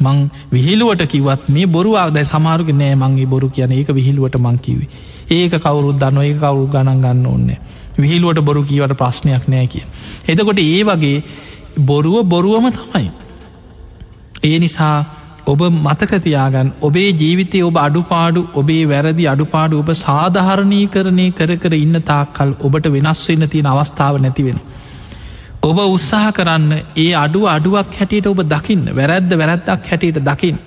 මං විහිලුවට කිවත් මේ බොරුවක් දැ සමාරුග නෑ මංගේ බොරු කියන ඒක විහිලුවට මංකිවේ ඒක කවරුත් දන්න ඒ කවරු ගණන් ගන්න ඕන්න විහිලුවට බොරු කීවට ප්‍රශ්නයක් නෑ කිය එතකොට ඒ වගේ බොරුව බොරුවම තමයි. ඒ නිසා ඔබ මතකතියාගන් ඔබේ ජීවිතය ඔබ අඩුපාඩු ඔබේ වැරදි අඩුපාඩු ඔබ සාධහරණී කරණය කර කර ඉන්න තාක්කල් ඔබට වෙනස් වෙන්න තියෙන අවස්ථාව නැතිවෙන. ඔබ උත්සාහ කරන්න ඒ අඩුව අඩුවක් හැටියට ඔබ දකින්න වැරැද්ද වැරැද්දක් හැටියට දකිින්.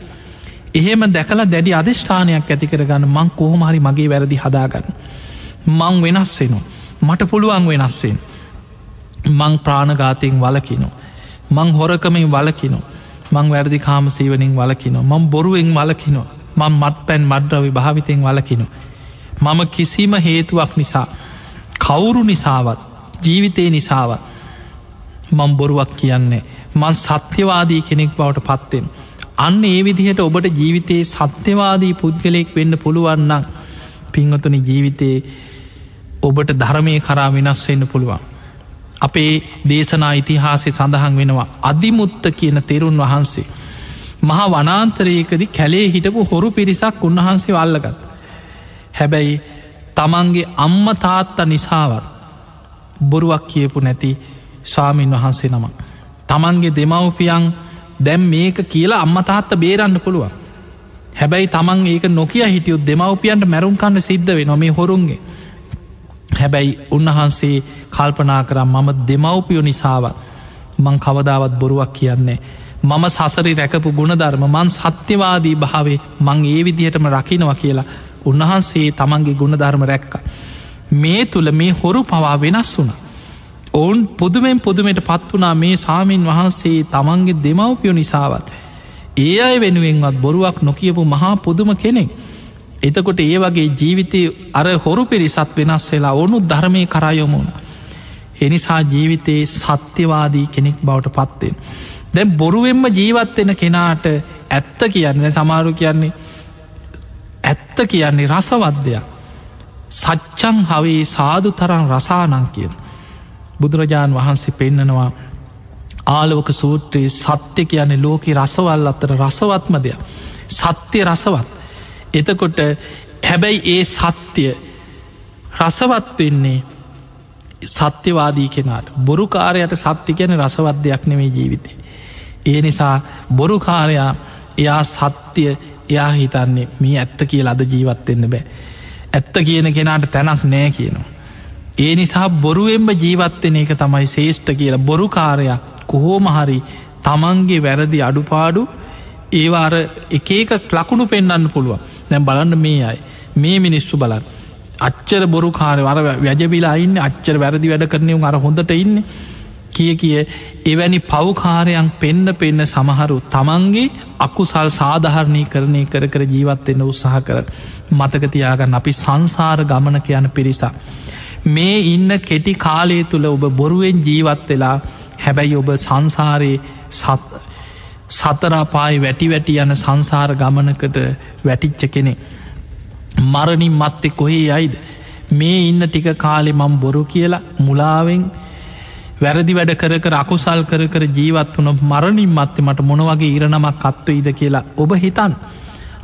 එහෙම දැකලා දැඩි අධිෂ්ඨානයක් ඇති කරගන්න මං කොහොමහරි මගේ වැරදි හදාගන්න. මං වෙනස් වෙනවා. මට පුළුවන් වෙනස්වෙන්. මං ප්‍රාණගාතයෙන් වලකිනෝ. මං හොරකමින් වලකිනෝ. මං වැරදි කාම සීවනින් වලකිනො මං බොරුවෙන් වලකිනො මං මත් පැන් මඩ්‍රවි භාවිතයෙන් වලකිනො. මම කිසිම හේතුවක් නිසා කවුරු නිසාවත් ජීවිතය නිසාවත් මං බොරුවක් කියන්නේ මං සත්‍යවාදී කෙනෙක් බවට පත්වෙන්. අන්න ඒ විදිහට ඔබට ජීවිතයේ සත්‍යවාදී පුද්ගලයෙක් වෙන්න පුළුවන්නම් පිංහතුනි ජීවිතයේ ඔබට ධර්මය කරා වෙනස් වෙන්න පුළුවන්. අපේ දේශනා ඉතිහාසේ සඳහන් වෙනවා අධිමුත්ත කියන තෙරුන් වහන්සේ. මහා වනාන්තරයකදි කැලේ හිටපු හොරු පිරිසක් උන්වහන්සේ වල්ලගත්. හැබැයි තමන්ගේ අම්ම තාත්ත නිසාවත් බොරුවක් කියපු නැති ස්වාමීන් වහන්සේ නම. තමන්ගේ දෙමව්පියන් දැම් මේක කියලා අම්මතාත්ත බේරන්න පුළුවන්. හැබැයි තමන් ඒක නොකිය හිටියුත් දෙමව්පියන්ට මැරුම්කන්න සිද්ධ වෙ නොමේ හොරුන්ගේ. හැබැයි උන්වහන්සේ කල්පනා කරම් මම දෙමව්පියෝ නිසාවත් මං කවදාවත් බොරුවක් කියන්නේ. මම සසරි රැකපු ගුණධර්ම මන් සත්‍යවාදී භාවේ මං ඒ විදිහටම රකිනවා කියලා උන්වහන්සේ තමන්ගේ ගුණධර්ම රැක්ක. මේ තුළ මේ හොරු පවා වෙනස් වුන. ඔවුන් පුදුමෙන් පුදුමට පත් වනා මේ සාමීන් වහන්සේ තමන්ගේ දෙමව්පියෝ නිසාවත්. ඒ අය වෙනුවෙන්වත් බොරුවක් නොකියපු මහා පුදුම කෙනෙක්. එතකොට ඒ වගේ ජීවිතය අර හොරු පිරිසත් වෙනස් වෙලා ඕනු ධර්මය කරයොමුණ. එනිසා ජීවිතයේ සත්‍යවාදී කෙනෙක් බවට පත්වෙන්. දැන් බොරුවෙන්ම ජීවත්වෙන කෙනාට ඇත්ත කියන්න සමාරු කියන්නේ ඇත්ත කියන්නේ රසවද්‍යයක්. සච්චං හවේ සාදු තරන් රසානං කියන. බුදුරජාණන් වහන්සේ පෙන්නනවා ආලෝක සූත්‍රයේ සත්‍ය කියන්නේ ලෝක රසවල් අත්තර රසවත්ම දෙයක්. සත්‍යය රසවත්. එතකොට හැබැයි ඒ සත්‍යය රසවත් වෙන්නේ සත්‍යවාදී කෙනාට බොරුකාරයට සත්‍ය ගැන රසවත් දෙයක් නෙවේ ජීවිතය. ඒ නිසා බොරුකාරයා එයා සත්‍යය එයා හිතන්නේ මේ ඇත්ත කියල අද ජීවත්වෙන්න බෑ. ඇත්ත කියන කෙනාට තැනක් නෑ කියනවා. ඒ නිසා බොරුවෙන්ම ජීවත්වෙන එක තමයි ශේෂ්ඨ කියලා බොරුකාරයා කොහෝමහරි තමන්ගේ වැරදි අඩුපාඩු ඒවාර එක එක ලකුණු පෙන්න්න පුළුවන් දැම් බලන්න මේ අයි. මේ මිනිස්සු බලන්න. අච්චර බොරු කාරය වර වැජබිලා ඉන්න අච්චර වැරදි වැඩ කරනයු අර හොඳට ඉන්න. කිය කිය එවැනි පව්කාරයන් පෙන්න පෙන්න සමහරු තමන්ගේ අකුසල් සාධහරණය කරණය කර කර ජීවත්වෙන්න උත්සාහ කර මතකතියාගන්න අපි සංසාර ගමනක යන පිරිසා. මේ ඉන්න කෙටි කාලය තුළ ඔබ බොරුවෙන් ජීවත් වෙලා හැබැයි ඔබ සංසාරයේ සතරාපායි වැටි වැටි යන සංසාර ගමනකට වැටිච්ච කෙනෙ. මරණින් මත්තෙ කොහේ අයිද මේ ඉන්න ටික කාලෙ මම් බොරු කියලා මුලාවෙන් වැරදි වැඩ කර කර අකුසල් කර කර ජීවත් වන මරණින් මත්තේ මට මොනවගේ ඉරණමක් කත්ව ඉද කියලා ඔබ හිතන්.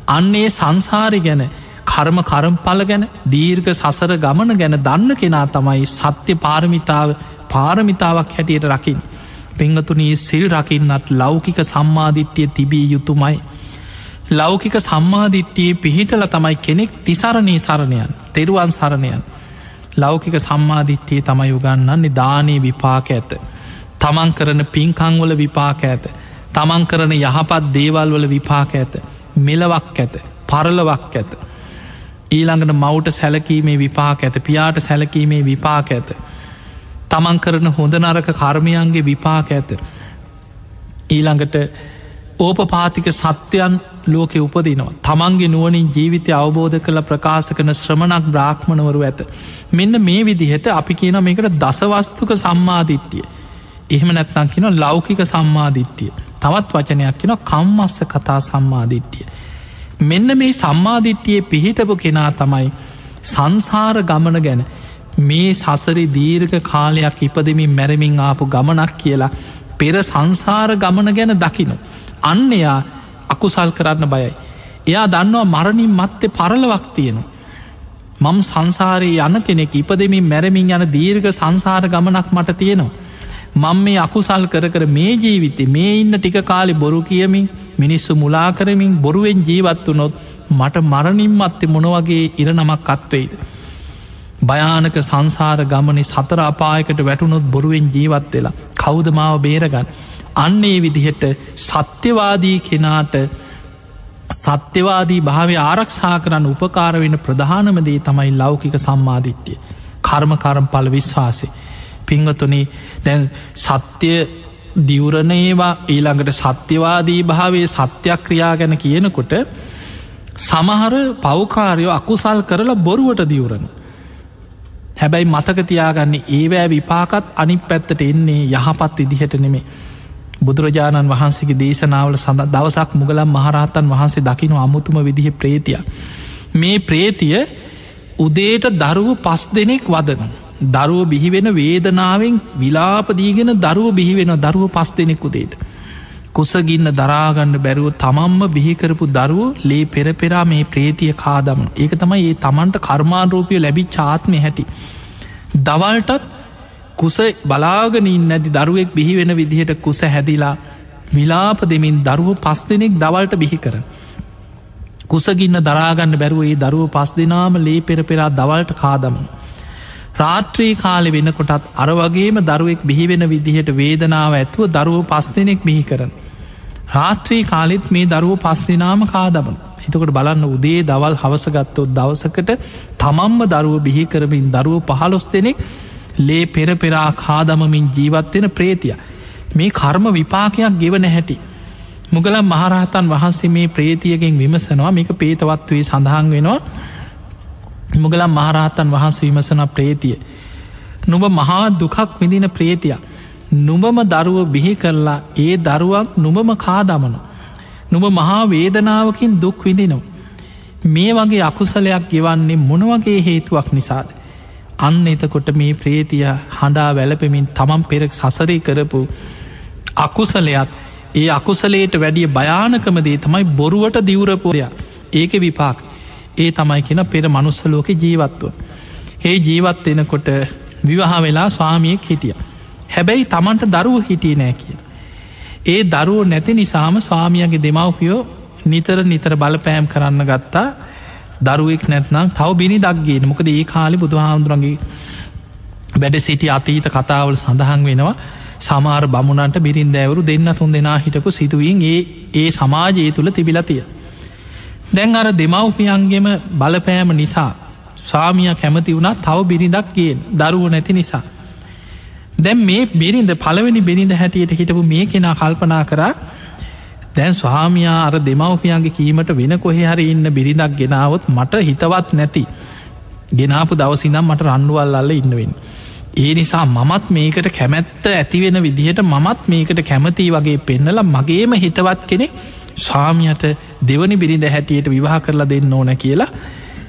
අන්නේ සංසාරය ගැන කර්ම කරම්පල ගැන දීර්ඝ සසර ගමන ගැන දන්න කෙනා තමයි සත්‍ය පාරමිතාව පාරමිතාවක් හැටියට රකිින්. පෙංගතුනී සිල් රකින්නත් ලෞකික සම්මාධිට්්‍යය තිබිය යුතුමයි. ලෞකික සම්මාධිට්්‍යයේ පිහිටල තමයි කෙනෙක් තිසරණී සරණයන් තෙරුවන් සරණයන් ලෞකික සම්මාධිට්්‍යයේ තමයි උගන්නන්නේ දානය විපාක ඇත. තමන් කරන පින්කංවල විපාක ඇත. තමන් කරන යහපත් දේවල්වල විපාක ඇත. මෙලවක් ඇත පරලවක් ඇත. ඊළඟට මවුට සැලකීමේ විපාක ඇත පියාට සැලකීමේ විපාක ඇත. තමන් කරන හොඳ නරක කර්මයන්ගේ විපාක ඇත. ඊළඟට ඕපපාතික සත්‍යයන් ලෝකෙ උපදිනවා. තමන්ගේ නුවනින් ජීවිතය අවබෝධ කළ ප්‍රකාශ කන ශ්‍රමණක් බ්‍රාහ්මණවරු ඇත. මෙන්න මේ විදිහට අපි කියන මේකට දසවස්තුක සම්මාධිට්ටිය. එහෙම නැත්නම් කියන ලෞකික සම්මාධිට්ටිය. තවත් වචනයක් කියන කම්මස්ස කතා සම්මාධිට්ටිය. මෙන්න මේ සම්මාධිට්ටියේ පිහිටපු කෙනා තමයි සංසාර ගමන ගැන මේ සසරි දීර්ඝ කාලයක් ඉපදමින් මැරමින් ආපු ගමනක් කියලා පෙර සංසාර ගමන ගැන දකිනු. අන්න එයා අකුසල් කරන්න බයයි. එයා දන්නවා මරණින් මත්තේ පරලවක් තියෙනු. මම් සංසාරයේ යන කෙනෙක් ඉපදමින් මැරමින් යන දීර්ඝ සංසාර ගමනක් මට තියෙනවා. මං මේ අකුසල් කර කර මේ ජීවිතය මේ ඉන්න ටික කාලි බොරු කියමින් මිනිස්සු මුලා කරමින් බොරුවෙන් ජීවත්තු නොත් මට මරණින් මත්තේ මොනවගේ ඉරනමක් අත්වෙයිද. භයානක සංසාර ගමනි සතර අපායකට වැටුනොත් බොරුවෙන් ජීවත් වෙලා. කෞදමාව බේරගන්න? අන්නේ විදිහට සත්‍යවාදී කෙනාට සත්‍යවාදී භාවය ආරක්ෂා කරන්න උපකාර වෙන ප්‍රධානමදේ තමයි ලෞකික සම්මාධිත්‍යය කර්මකරම් පල විශ්වාසේ පිංහතුනේ දැන් සත්‍ය දිවරණේවා ඊළඟට සත්‍යවාදී භාවේ සත්‍යක්‍රියා ගැන කියනකොට සමහර පෞකාරයෝ අකුසල් කරලා බොරුවට දිවරණ හැබැයි මතකතියාගන්න ඒවෑ විපාකත් අනි පැත්තට එන්නේ යහපත් විදිහට නෙමේ බුදුරජාණන් වහන්සේගේ දේශනාවල සඳ දවසක් මුගලම් මහරහතන් වහන්සේ දකිනු අමුතුම විදිහ ප්‍රේතිය. මේ ප්‍රේතිය උදේට දරුව පස් දෙනෙක් වදන. දරුව බිහිවෙන වේදනාවෙන් විලාපදීගෙන දරුව බිහිවෙන දරුව පස් දෙනෙක් උදේට. කුසගින්න දරාගන්න බැරුව තමන්ම බිහිකරපු දරුව ලේ පෙරපෙරා මේ ප්‍රේතිය කාදමන ඒක තමයි ඒ තමන්ට කර්මාණරූපය ලැබි චාත්මය හැටි. දවල්ටත් කුස බලාගනින් නැති දරුවෙක් බිහි වෙන විදිහට කුස හැදිලා විලාප දෙමින් දරුව පස් දෙනෙක් දවල්ට බිහි කර. කුසගින්න දරාගන්න බැරුවේ දරුව පස් දෙනාම ලේ පෙරපෙරා දවල්ට කාදමන. රාත්‍රී කාලෙ වෙනකොටත් අර වගේම දරුවෙක් බිහිවෙන විදිහට වේදනාව ඇත්තුව දරුව පස් දෙනෙක් බිහි කරන. රාත්‍රී කාලෙත් මේ දරුව පස් දෙනාම කාදමන. එතකොට බලන්න උදේ දවල් හවසගත්තොත් දවසකට තමම්ම දරුව බිහි කරමින් දරුව පහලොස් දෙනෙක් ලේ පෙරපෙරා කාදමමින් ජීවත්වෙන ප්‍රේතිය. මේ කර්ම විපාකයක් ගෙවන හැටි. මුගලම් මහරහතන් වහන්සේ මේ ප්‍රේතියගෙන් විමසනවා. මේක පේතවත්වේ සඳහන් වෙනවා. මුගලම් මහරහතන් වහන්ස විමසන ප්‍රේතිය. නුඹ මහා දුකක් විඳින ප්‍රේතිය. නුඹම දරුව බිහි කරලා ඒ දරුවක් නුඹම කාදමන නුඹ මහා වේදනාවකින් දුක් විඳිනවා මේ වගේ අකුසලයක් ගෙවන්නේ මොනවගේ හේතුවක් නිසාද? අන්න එතකොට මේ ප්‍රේතිය හඬා වැලපෙමින් තමන් පෙරක් සසරී කරපු අකුසලයක් ඒ අකුසලේට වැඩිය භයානකමදේ තමයි බොරුවට දිවරපුරයා ඒක විපාක්. ඒ තමයි කියෙන පෙර මනුස්සලෝක ජීවත්ව. ඒ ජීවත් වෙනකොට විවහා වෙලා ස්වාමියෙක් හිටිය. හැබැයි තමන්ට දරුව හිටිය නෑ කිය. ඒ දරුව නැති නිසාම ස්වාමියගේ දෙමවපියෝ නිතර නිතර බලපෑම් කරන්න ගත්තා දරුවෙක් නැත්නම් තව බිනි දක්ගේ මොකද ඒ කාලි බුදුහාමුදුරන්ගේ වැඩ සිටි අතීත කතාවල සඳහන් වෙනවා සමාර බමුණන්ට බිරින් දෑවරු දෙන්න තුන් දෙනා හිටපු සිදුවීන් ඒ ඒ සමාජයේ තුළ තිබිලතිය. දැන් අර දෙමව්පියන්ගෙම බලපෑම නිසා ස්වාමිය කැමති වුණා තව බිරිඳක්ගේ දරුව නැති නිසා. දැන් මේ බිරිඳ පළවෙනි බිරිඳ හැටියට හිටපු මේ කෙනා කල්පනා කරා දැන් ස්වාමයා අර දෙමවපියන්ගේ කීමට වෙන කොහෙ හරි ඉන්න බිරිඳක් ගෙනාවත් මට හිතවත් නැති ගෙනාපු දවසිනම් මට රන්නුවල් අල්ල ඉන්නවෙන්. ඒ නිසා මමත් මේකට කැමැත්ත ඇතිවෙන විදිහට මමත් මේකට කැමති වගේ පෙන්නල මගේම හිතවත් කෙනෙ ස්වාමියට දෙවනි බිරිඳ හැටියට විවාහ කරලා දෙන්න ඕන කියලා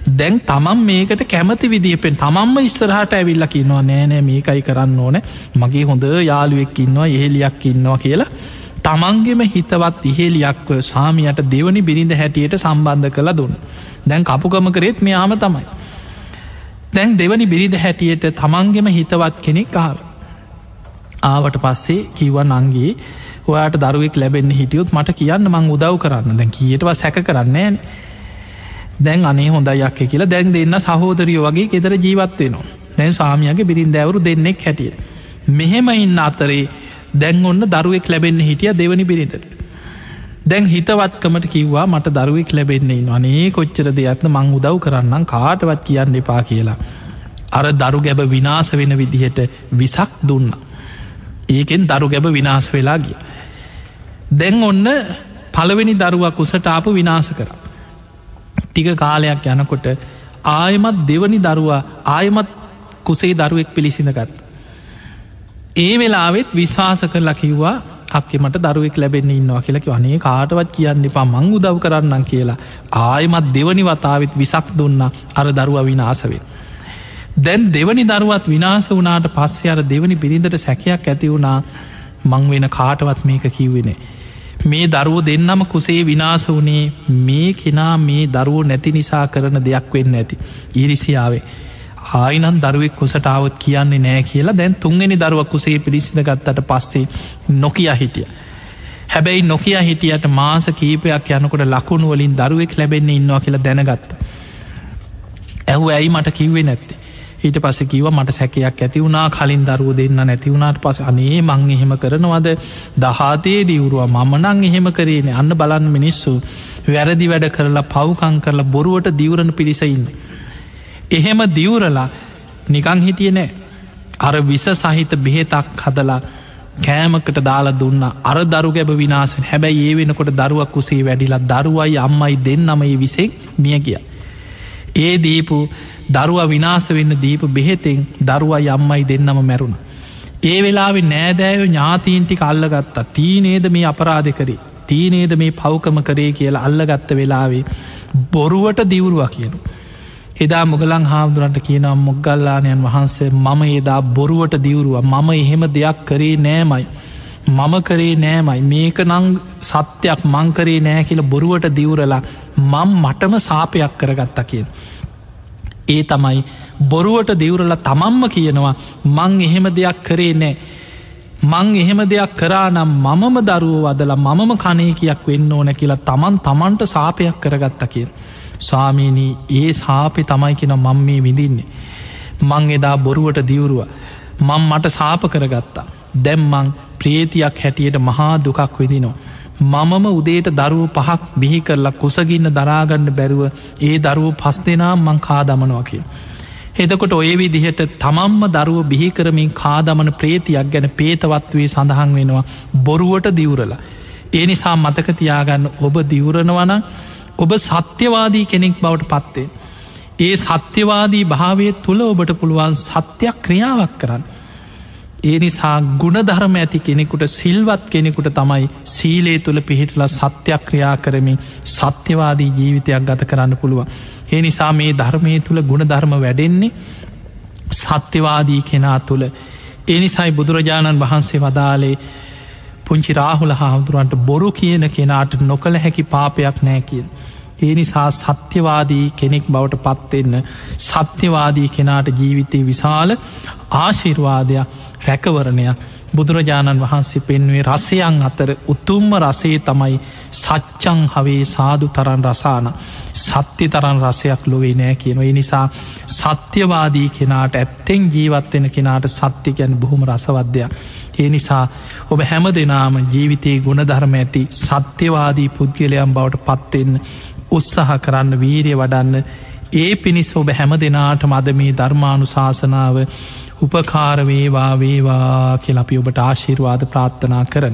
දැන් තමන් මේකට කැමති විදිපෙන් තමන්ම ඉස්සරහට ඇවිල්ල කින්නවා නෑනෑ මේකයි කරන්න ඕන. මගේ හොඳ යාළුවෙක් ඉන්නවා එහෙලියක් ඉන්නවා කියලා. තමන්ගෙම හිතවත් ඉහෙලියක්ව ස්වාමියට දෙවනි බිරිඳ හැටියට සම්බන්ධ කළ දුන්න. දැන් කපුකම කරෙත් මෙයාම තමයි. දැන් දෙවනි බිරිඳ හැටියට තමන්ගෙම හිතවත් කෙනෙක් ආව. ආවට පස්සේ කිව්ව නංගේ ඔයාට දරුවෙක් ලැබෙන්න හිටියොත් මට කියන්න මං උදව් කරන්න. දැන් කියටව සැක කරන්නේ දැන් අනේ හොඳයියක් කියලා දැන් දෙන්න සහෝදරියෝ වගේ ගෙදර ජීවත්වයනවා දැන් සාමියගේ බිරින් දැවරු දෙන්නෙක් හැටිය මෙහෙම ඉන්න අතරේ දැන් ඔන්න දරුවෙක් ලැබෙන්න හිටිය දෙවනි පිරිතට. දැන් හිතවත්කමට කිව්වා මට දරුවෙක් ලැබෙන්නේ අනේ කොච්චර දෙයක්ත්න මං උදව් කරන්නම් කාටවත් කියන්න එපා කියලා. අර දරු ගැබ විනාස වෙන විදිහට විසක් දුන්න. ඒකෙන් දරු ගැබ විනාස වෙලා ගිය. දැන් ඔන්න පළවෙනි දරුවක් උසට ආපු විනාස කර. ටික කාලයක් යනකොට ආයමත් දෙවනි දරුවා ආයමත් කුසේ දරුවෙක් පිළිසිඳගත්. ඒ වෙලාවෙත් විශ්වාස කරලා කිව්වා අක්කෙමට දරුවෙක් ලැබෙන්න ඉන්නවා කියලකි අනේ කාටවත් කියන්න එපා මං උදව් කරන්නම් කියලා ආයමත් දෙවනි වතාවත් විසක් දුන්න අර දරුව විනාසවේ. දැන් දෙවනි දරුවත් විනාස වනාට පස්සේ අර දෙවනි පිරිඳට සැකයක් ඇති වුණා මං වෙන කාටවත් මේක කිව්වෙනේ. මේ දරුව දෙන්නම කුසේ විනාස වනේ මේ කෙනා මේ දරුව නැති නිසා කරන දෙයක් වෙන්න ඇති. ඉරිසියාවේ ආයිනන් දරුවෙක් කුසටාවත් කියන්නේ නෑ කියලා දැන් තුන්ගනි දරුවක් කුසේ පිරිසිඳ ගත්තට පස්සේ නොකිය හිටිය. හැබැයි නොකිය හිටියට මාස කීපයක් යනකොට ලකුණු වලින් දරුවෙක් ලැබෙන්නේ ඉන්නවා කියලා දැනගත්ත. ඇහු ඇයි මට කිව්වේ නැත්තේ. ඊට පස කිව මට සැකයක් ඇති වුණා කලින් දරුව දෙන්න නැතිවුණට පස අනේ මං එහෙම කරනවද? දහතේ දිවුරුව මමනං එහෙම කරේන අන්න බලන් මිනිස්සු. වැරදි වැඩ කරලා පව්කං කරලා බොරුවට දිවරණ පිරිසඉන්න. එහෙම දිවරලා නිකං හිටිය නෑ. අර විස සහිත බෙහෙතක් හදලා කෑමකට දාලා දුන්න. අර දරු ගැබ විනාසෙන් හැබැයි ඒ වෙනකොට දරුවක් කුසේ වැඩිලා දරුවයි අම්මයි දෙන්නමයි විසෙක් මිය ගිය. ඒ දීපු දරුව විනාස වෙන්න දීප බෙහෙතෙන් දරුවා යම්මයි දෙන්නම මැරුණ. ඒ වෙලාවෙ නෑදෑයෝ ඥාතීන්ටි අල්ලගත්තා තීනේද මේ අපරාධ කරේ තීනේද මේ පවකම කරේ කියලා අල්ලගත්ත වෙලාවේ බොරුවට දිවුරුවා කියනු. එදා මුගලං හාමුදුරන්ට කියනම් මොග්ගල්ලානයන් වහන්සේ මම එදා බොරුවට දිවුරුව මම එහෙම දෙයක් කරේ නෑමයි. මම කරේ නෑමයි මේක නං සත්‍යයක් මංකරේ නෑ කියල බොරුවට දිවරලා මං මටම සාපයක් කරගත්තා කියෙන්. ඒ තමයි බොරුවට දෙවරල තමන්ම කියනවා මං එහෙම දෙයක් කරේ නෑ මං එහෙම දෙයක් කරා නම් මමම දරුව වදලා මමම කනයකයක් වෙන්න ඕන කියලා තමන් තමන්ට සාපයක් කරගත්ත කිය. ස්වාමීනී ඒ සාපි තමයි කියෙන මං මේ විඳින්නේ. මං එදා බොරුවට දියවරුව මං මට සාප කරගත්තා. දැම්මං ප්‍රේතියක් හැටියට මහා දුකක් විදිනවා. මමම උදේට දරුව පහක් බිහි කරලා කුසගින්න දරාගන්න බැරුව ඒ දරුව පස් දෙනා මං කාදමනවා කිය. එදකොට ඔය විදිහට තමම්ම දරුව බිහිකරමින් කාදමන ප්‍රේතියක් ගැන පේතවත්වේ සඳහන් වෙනවා බොරුවට දිවරලා. ඒ නිසා මතකතියාගන්න ඔබ දිවරණවන ඔබ සත්‍යවාදී කෙනෙක් බවට පත්තේ. ඒ සත්‍යවාදී භාවය තුළ ඔබට පුළුවන් සත්‍යයක් ක්‍රියාවක් කරන්න. ඒ නිසා ගුණධර්ම ඇති කෙනෙකුට සිල්වත් කෙනෙකුට තමයි සීලේ තුළ පිහිටලා සත්‍යක්‍රියා කරමින් සත්‍යවාදී ජීවිතයක් ගත කරන්න පුළුවන්. ඒ නිසා මේ ධර්මය තුළ ගුණධර්ම වැඩෙන්නේ සත්‍යවාදී කෙනා තුළ එනිසයි බුදුරජාණන් වහන්සේ වදාලේ පුංචි රාහුල හාමුදුරුවන්ට බොරු කියන කෙනාට නොකළ හැකි පාපයක් නෑ කියෙන්. ඒ නිසා සත්‍යවාදී කෙනෙක් බවට පත්වෙන්න සත්‍යවාදී කෙනාට ජීවිතය විශාල ආශිර්වාදයක් රැකවරණයක් බුදුරජාණන් වහන්සේ පෙන්වේ රසයන් අතර උතුම්ම රසේ තමයි සච්චං හවේ සාදු තරන් රසාන. සත්‍ය තරන් රසයක් ලොවේ නෑ කියනව නිසා සත්‍යවාදී කෙනාට ඇත්තෙන් ජීවත්වෙන කෙනාට සත්‍යකයන් බොහොම රසවද්‍යයක් ඒ නිසා ඔබ හැම දෙනාම ජීවිතයේ ගුණධර්ම ඇති සත්‍යවාදී පුද්ගලයම් බවට පත්වෙන්න උත්සාහ කරන්න වීරිය වඩන්න ඒ පිණිස් ඔබ හැම දෙනාට මද මේ ධර්මානු ශාසනාව උපකාරවේවා වේවා කියලපි ඔබට ආශිර්වාද ප්‍රාත්ථනා කරන.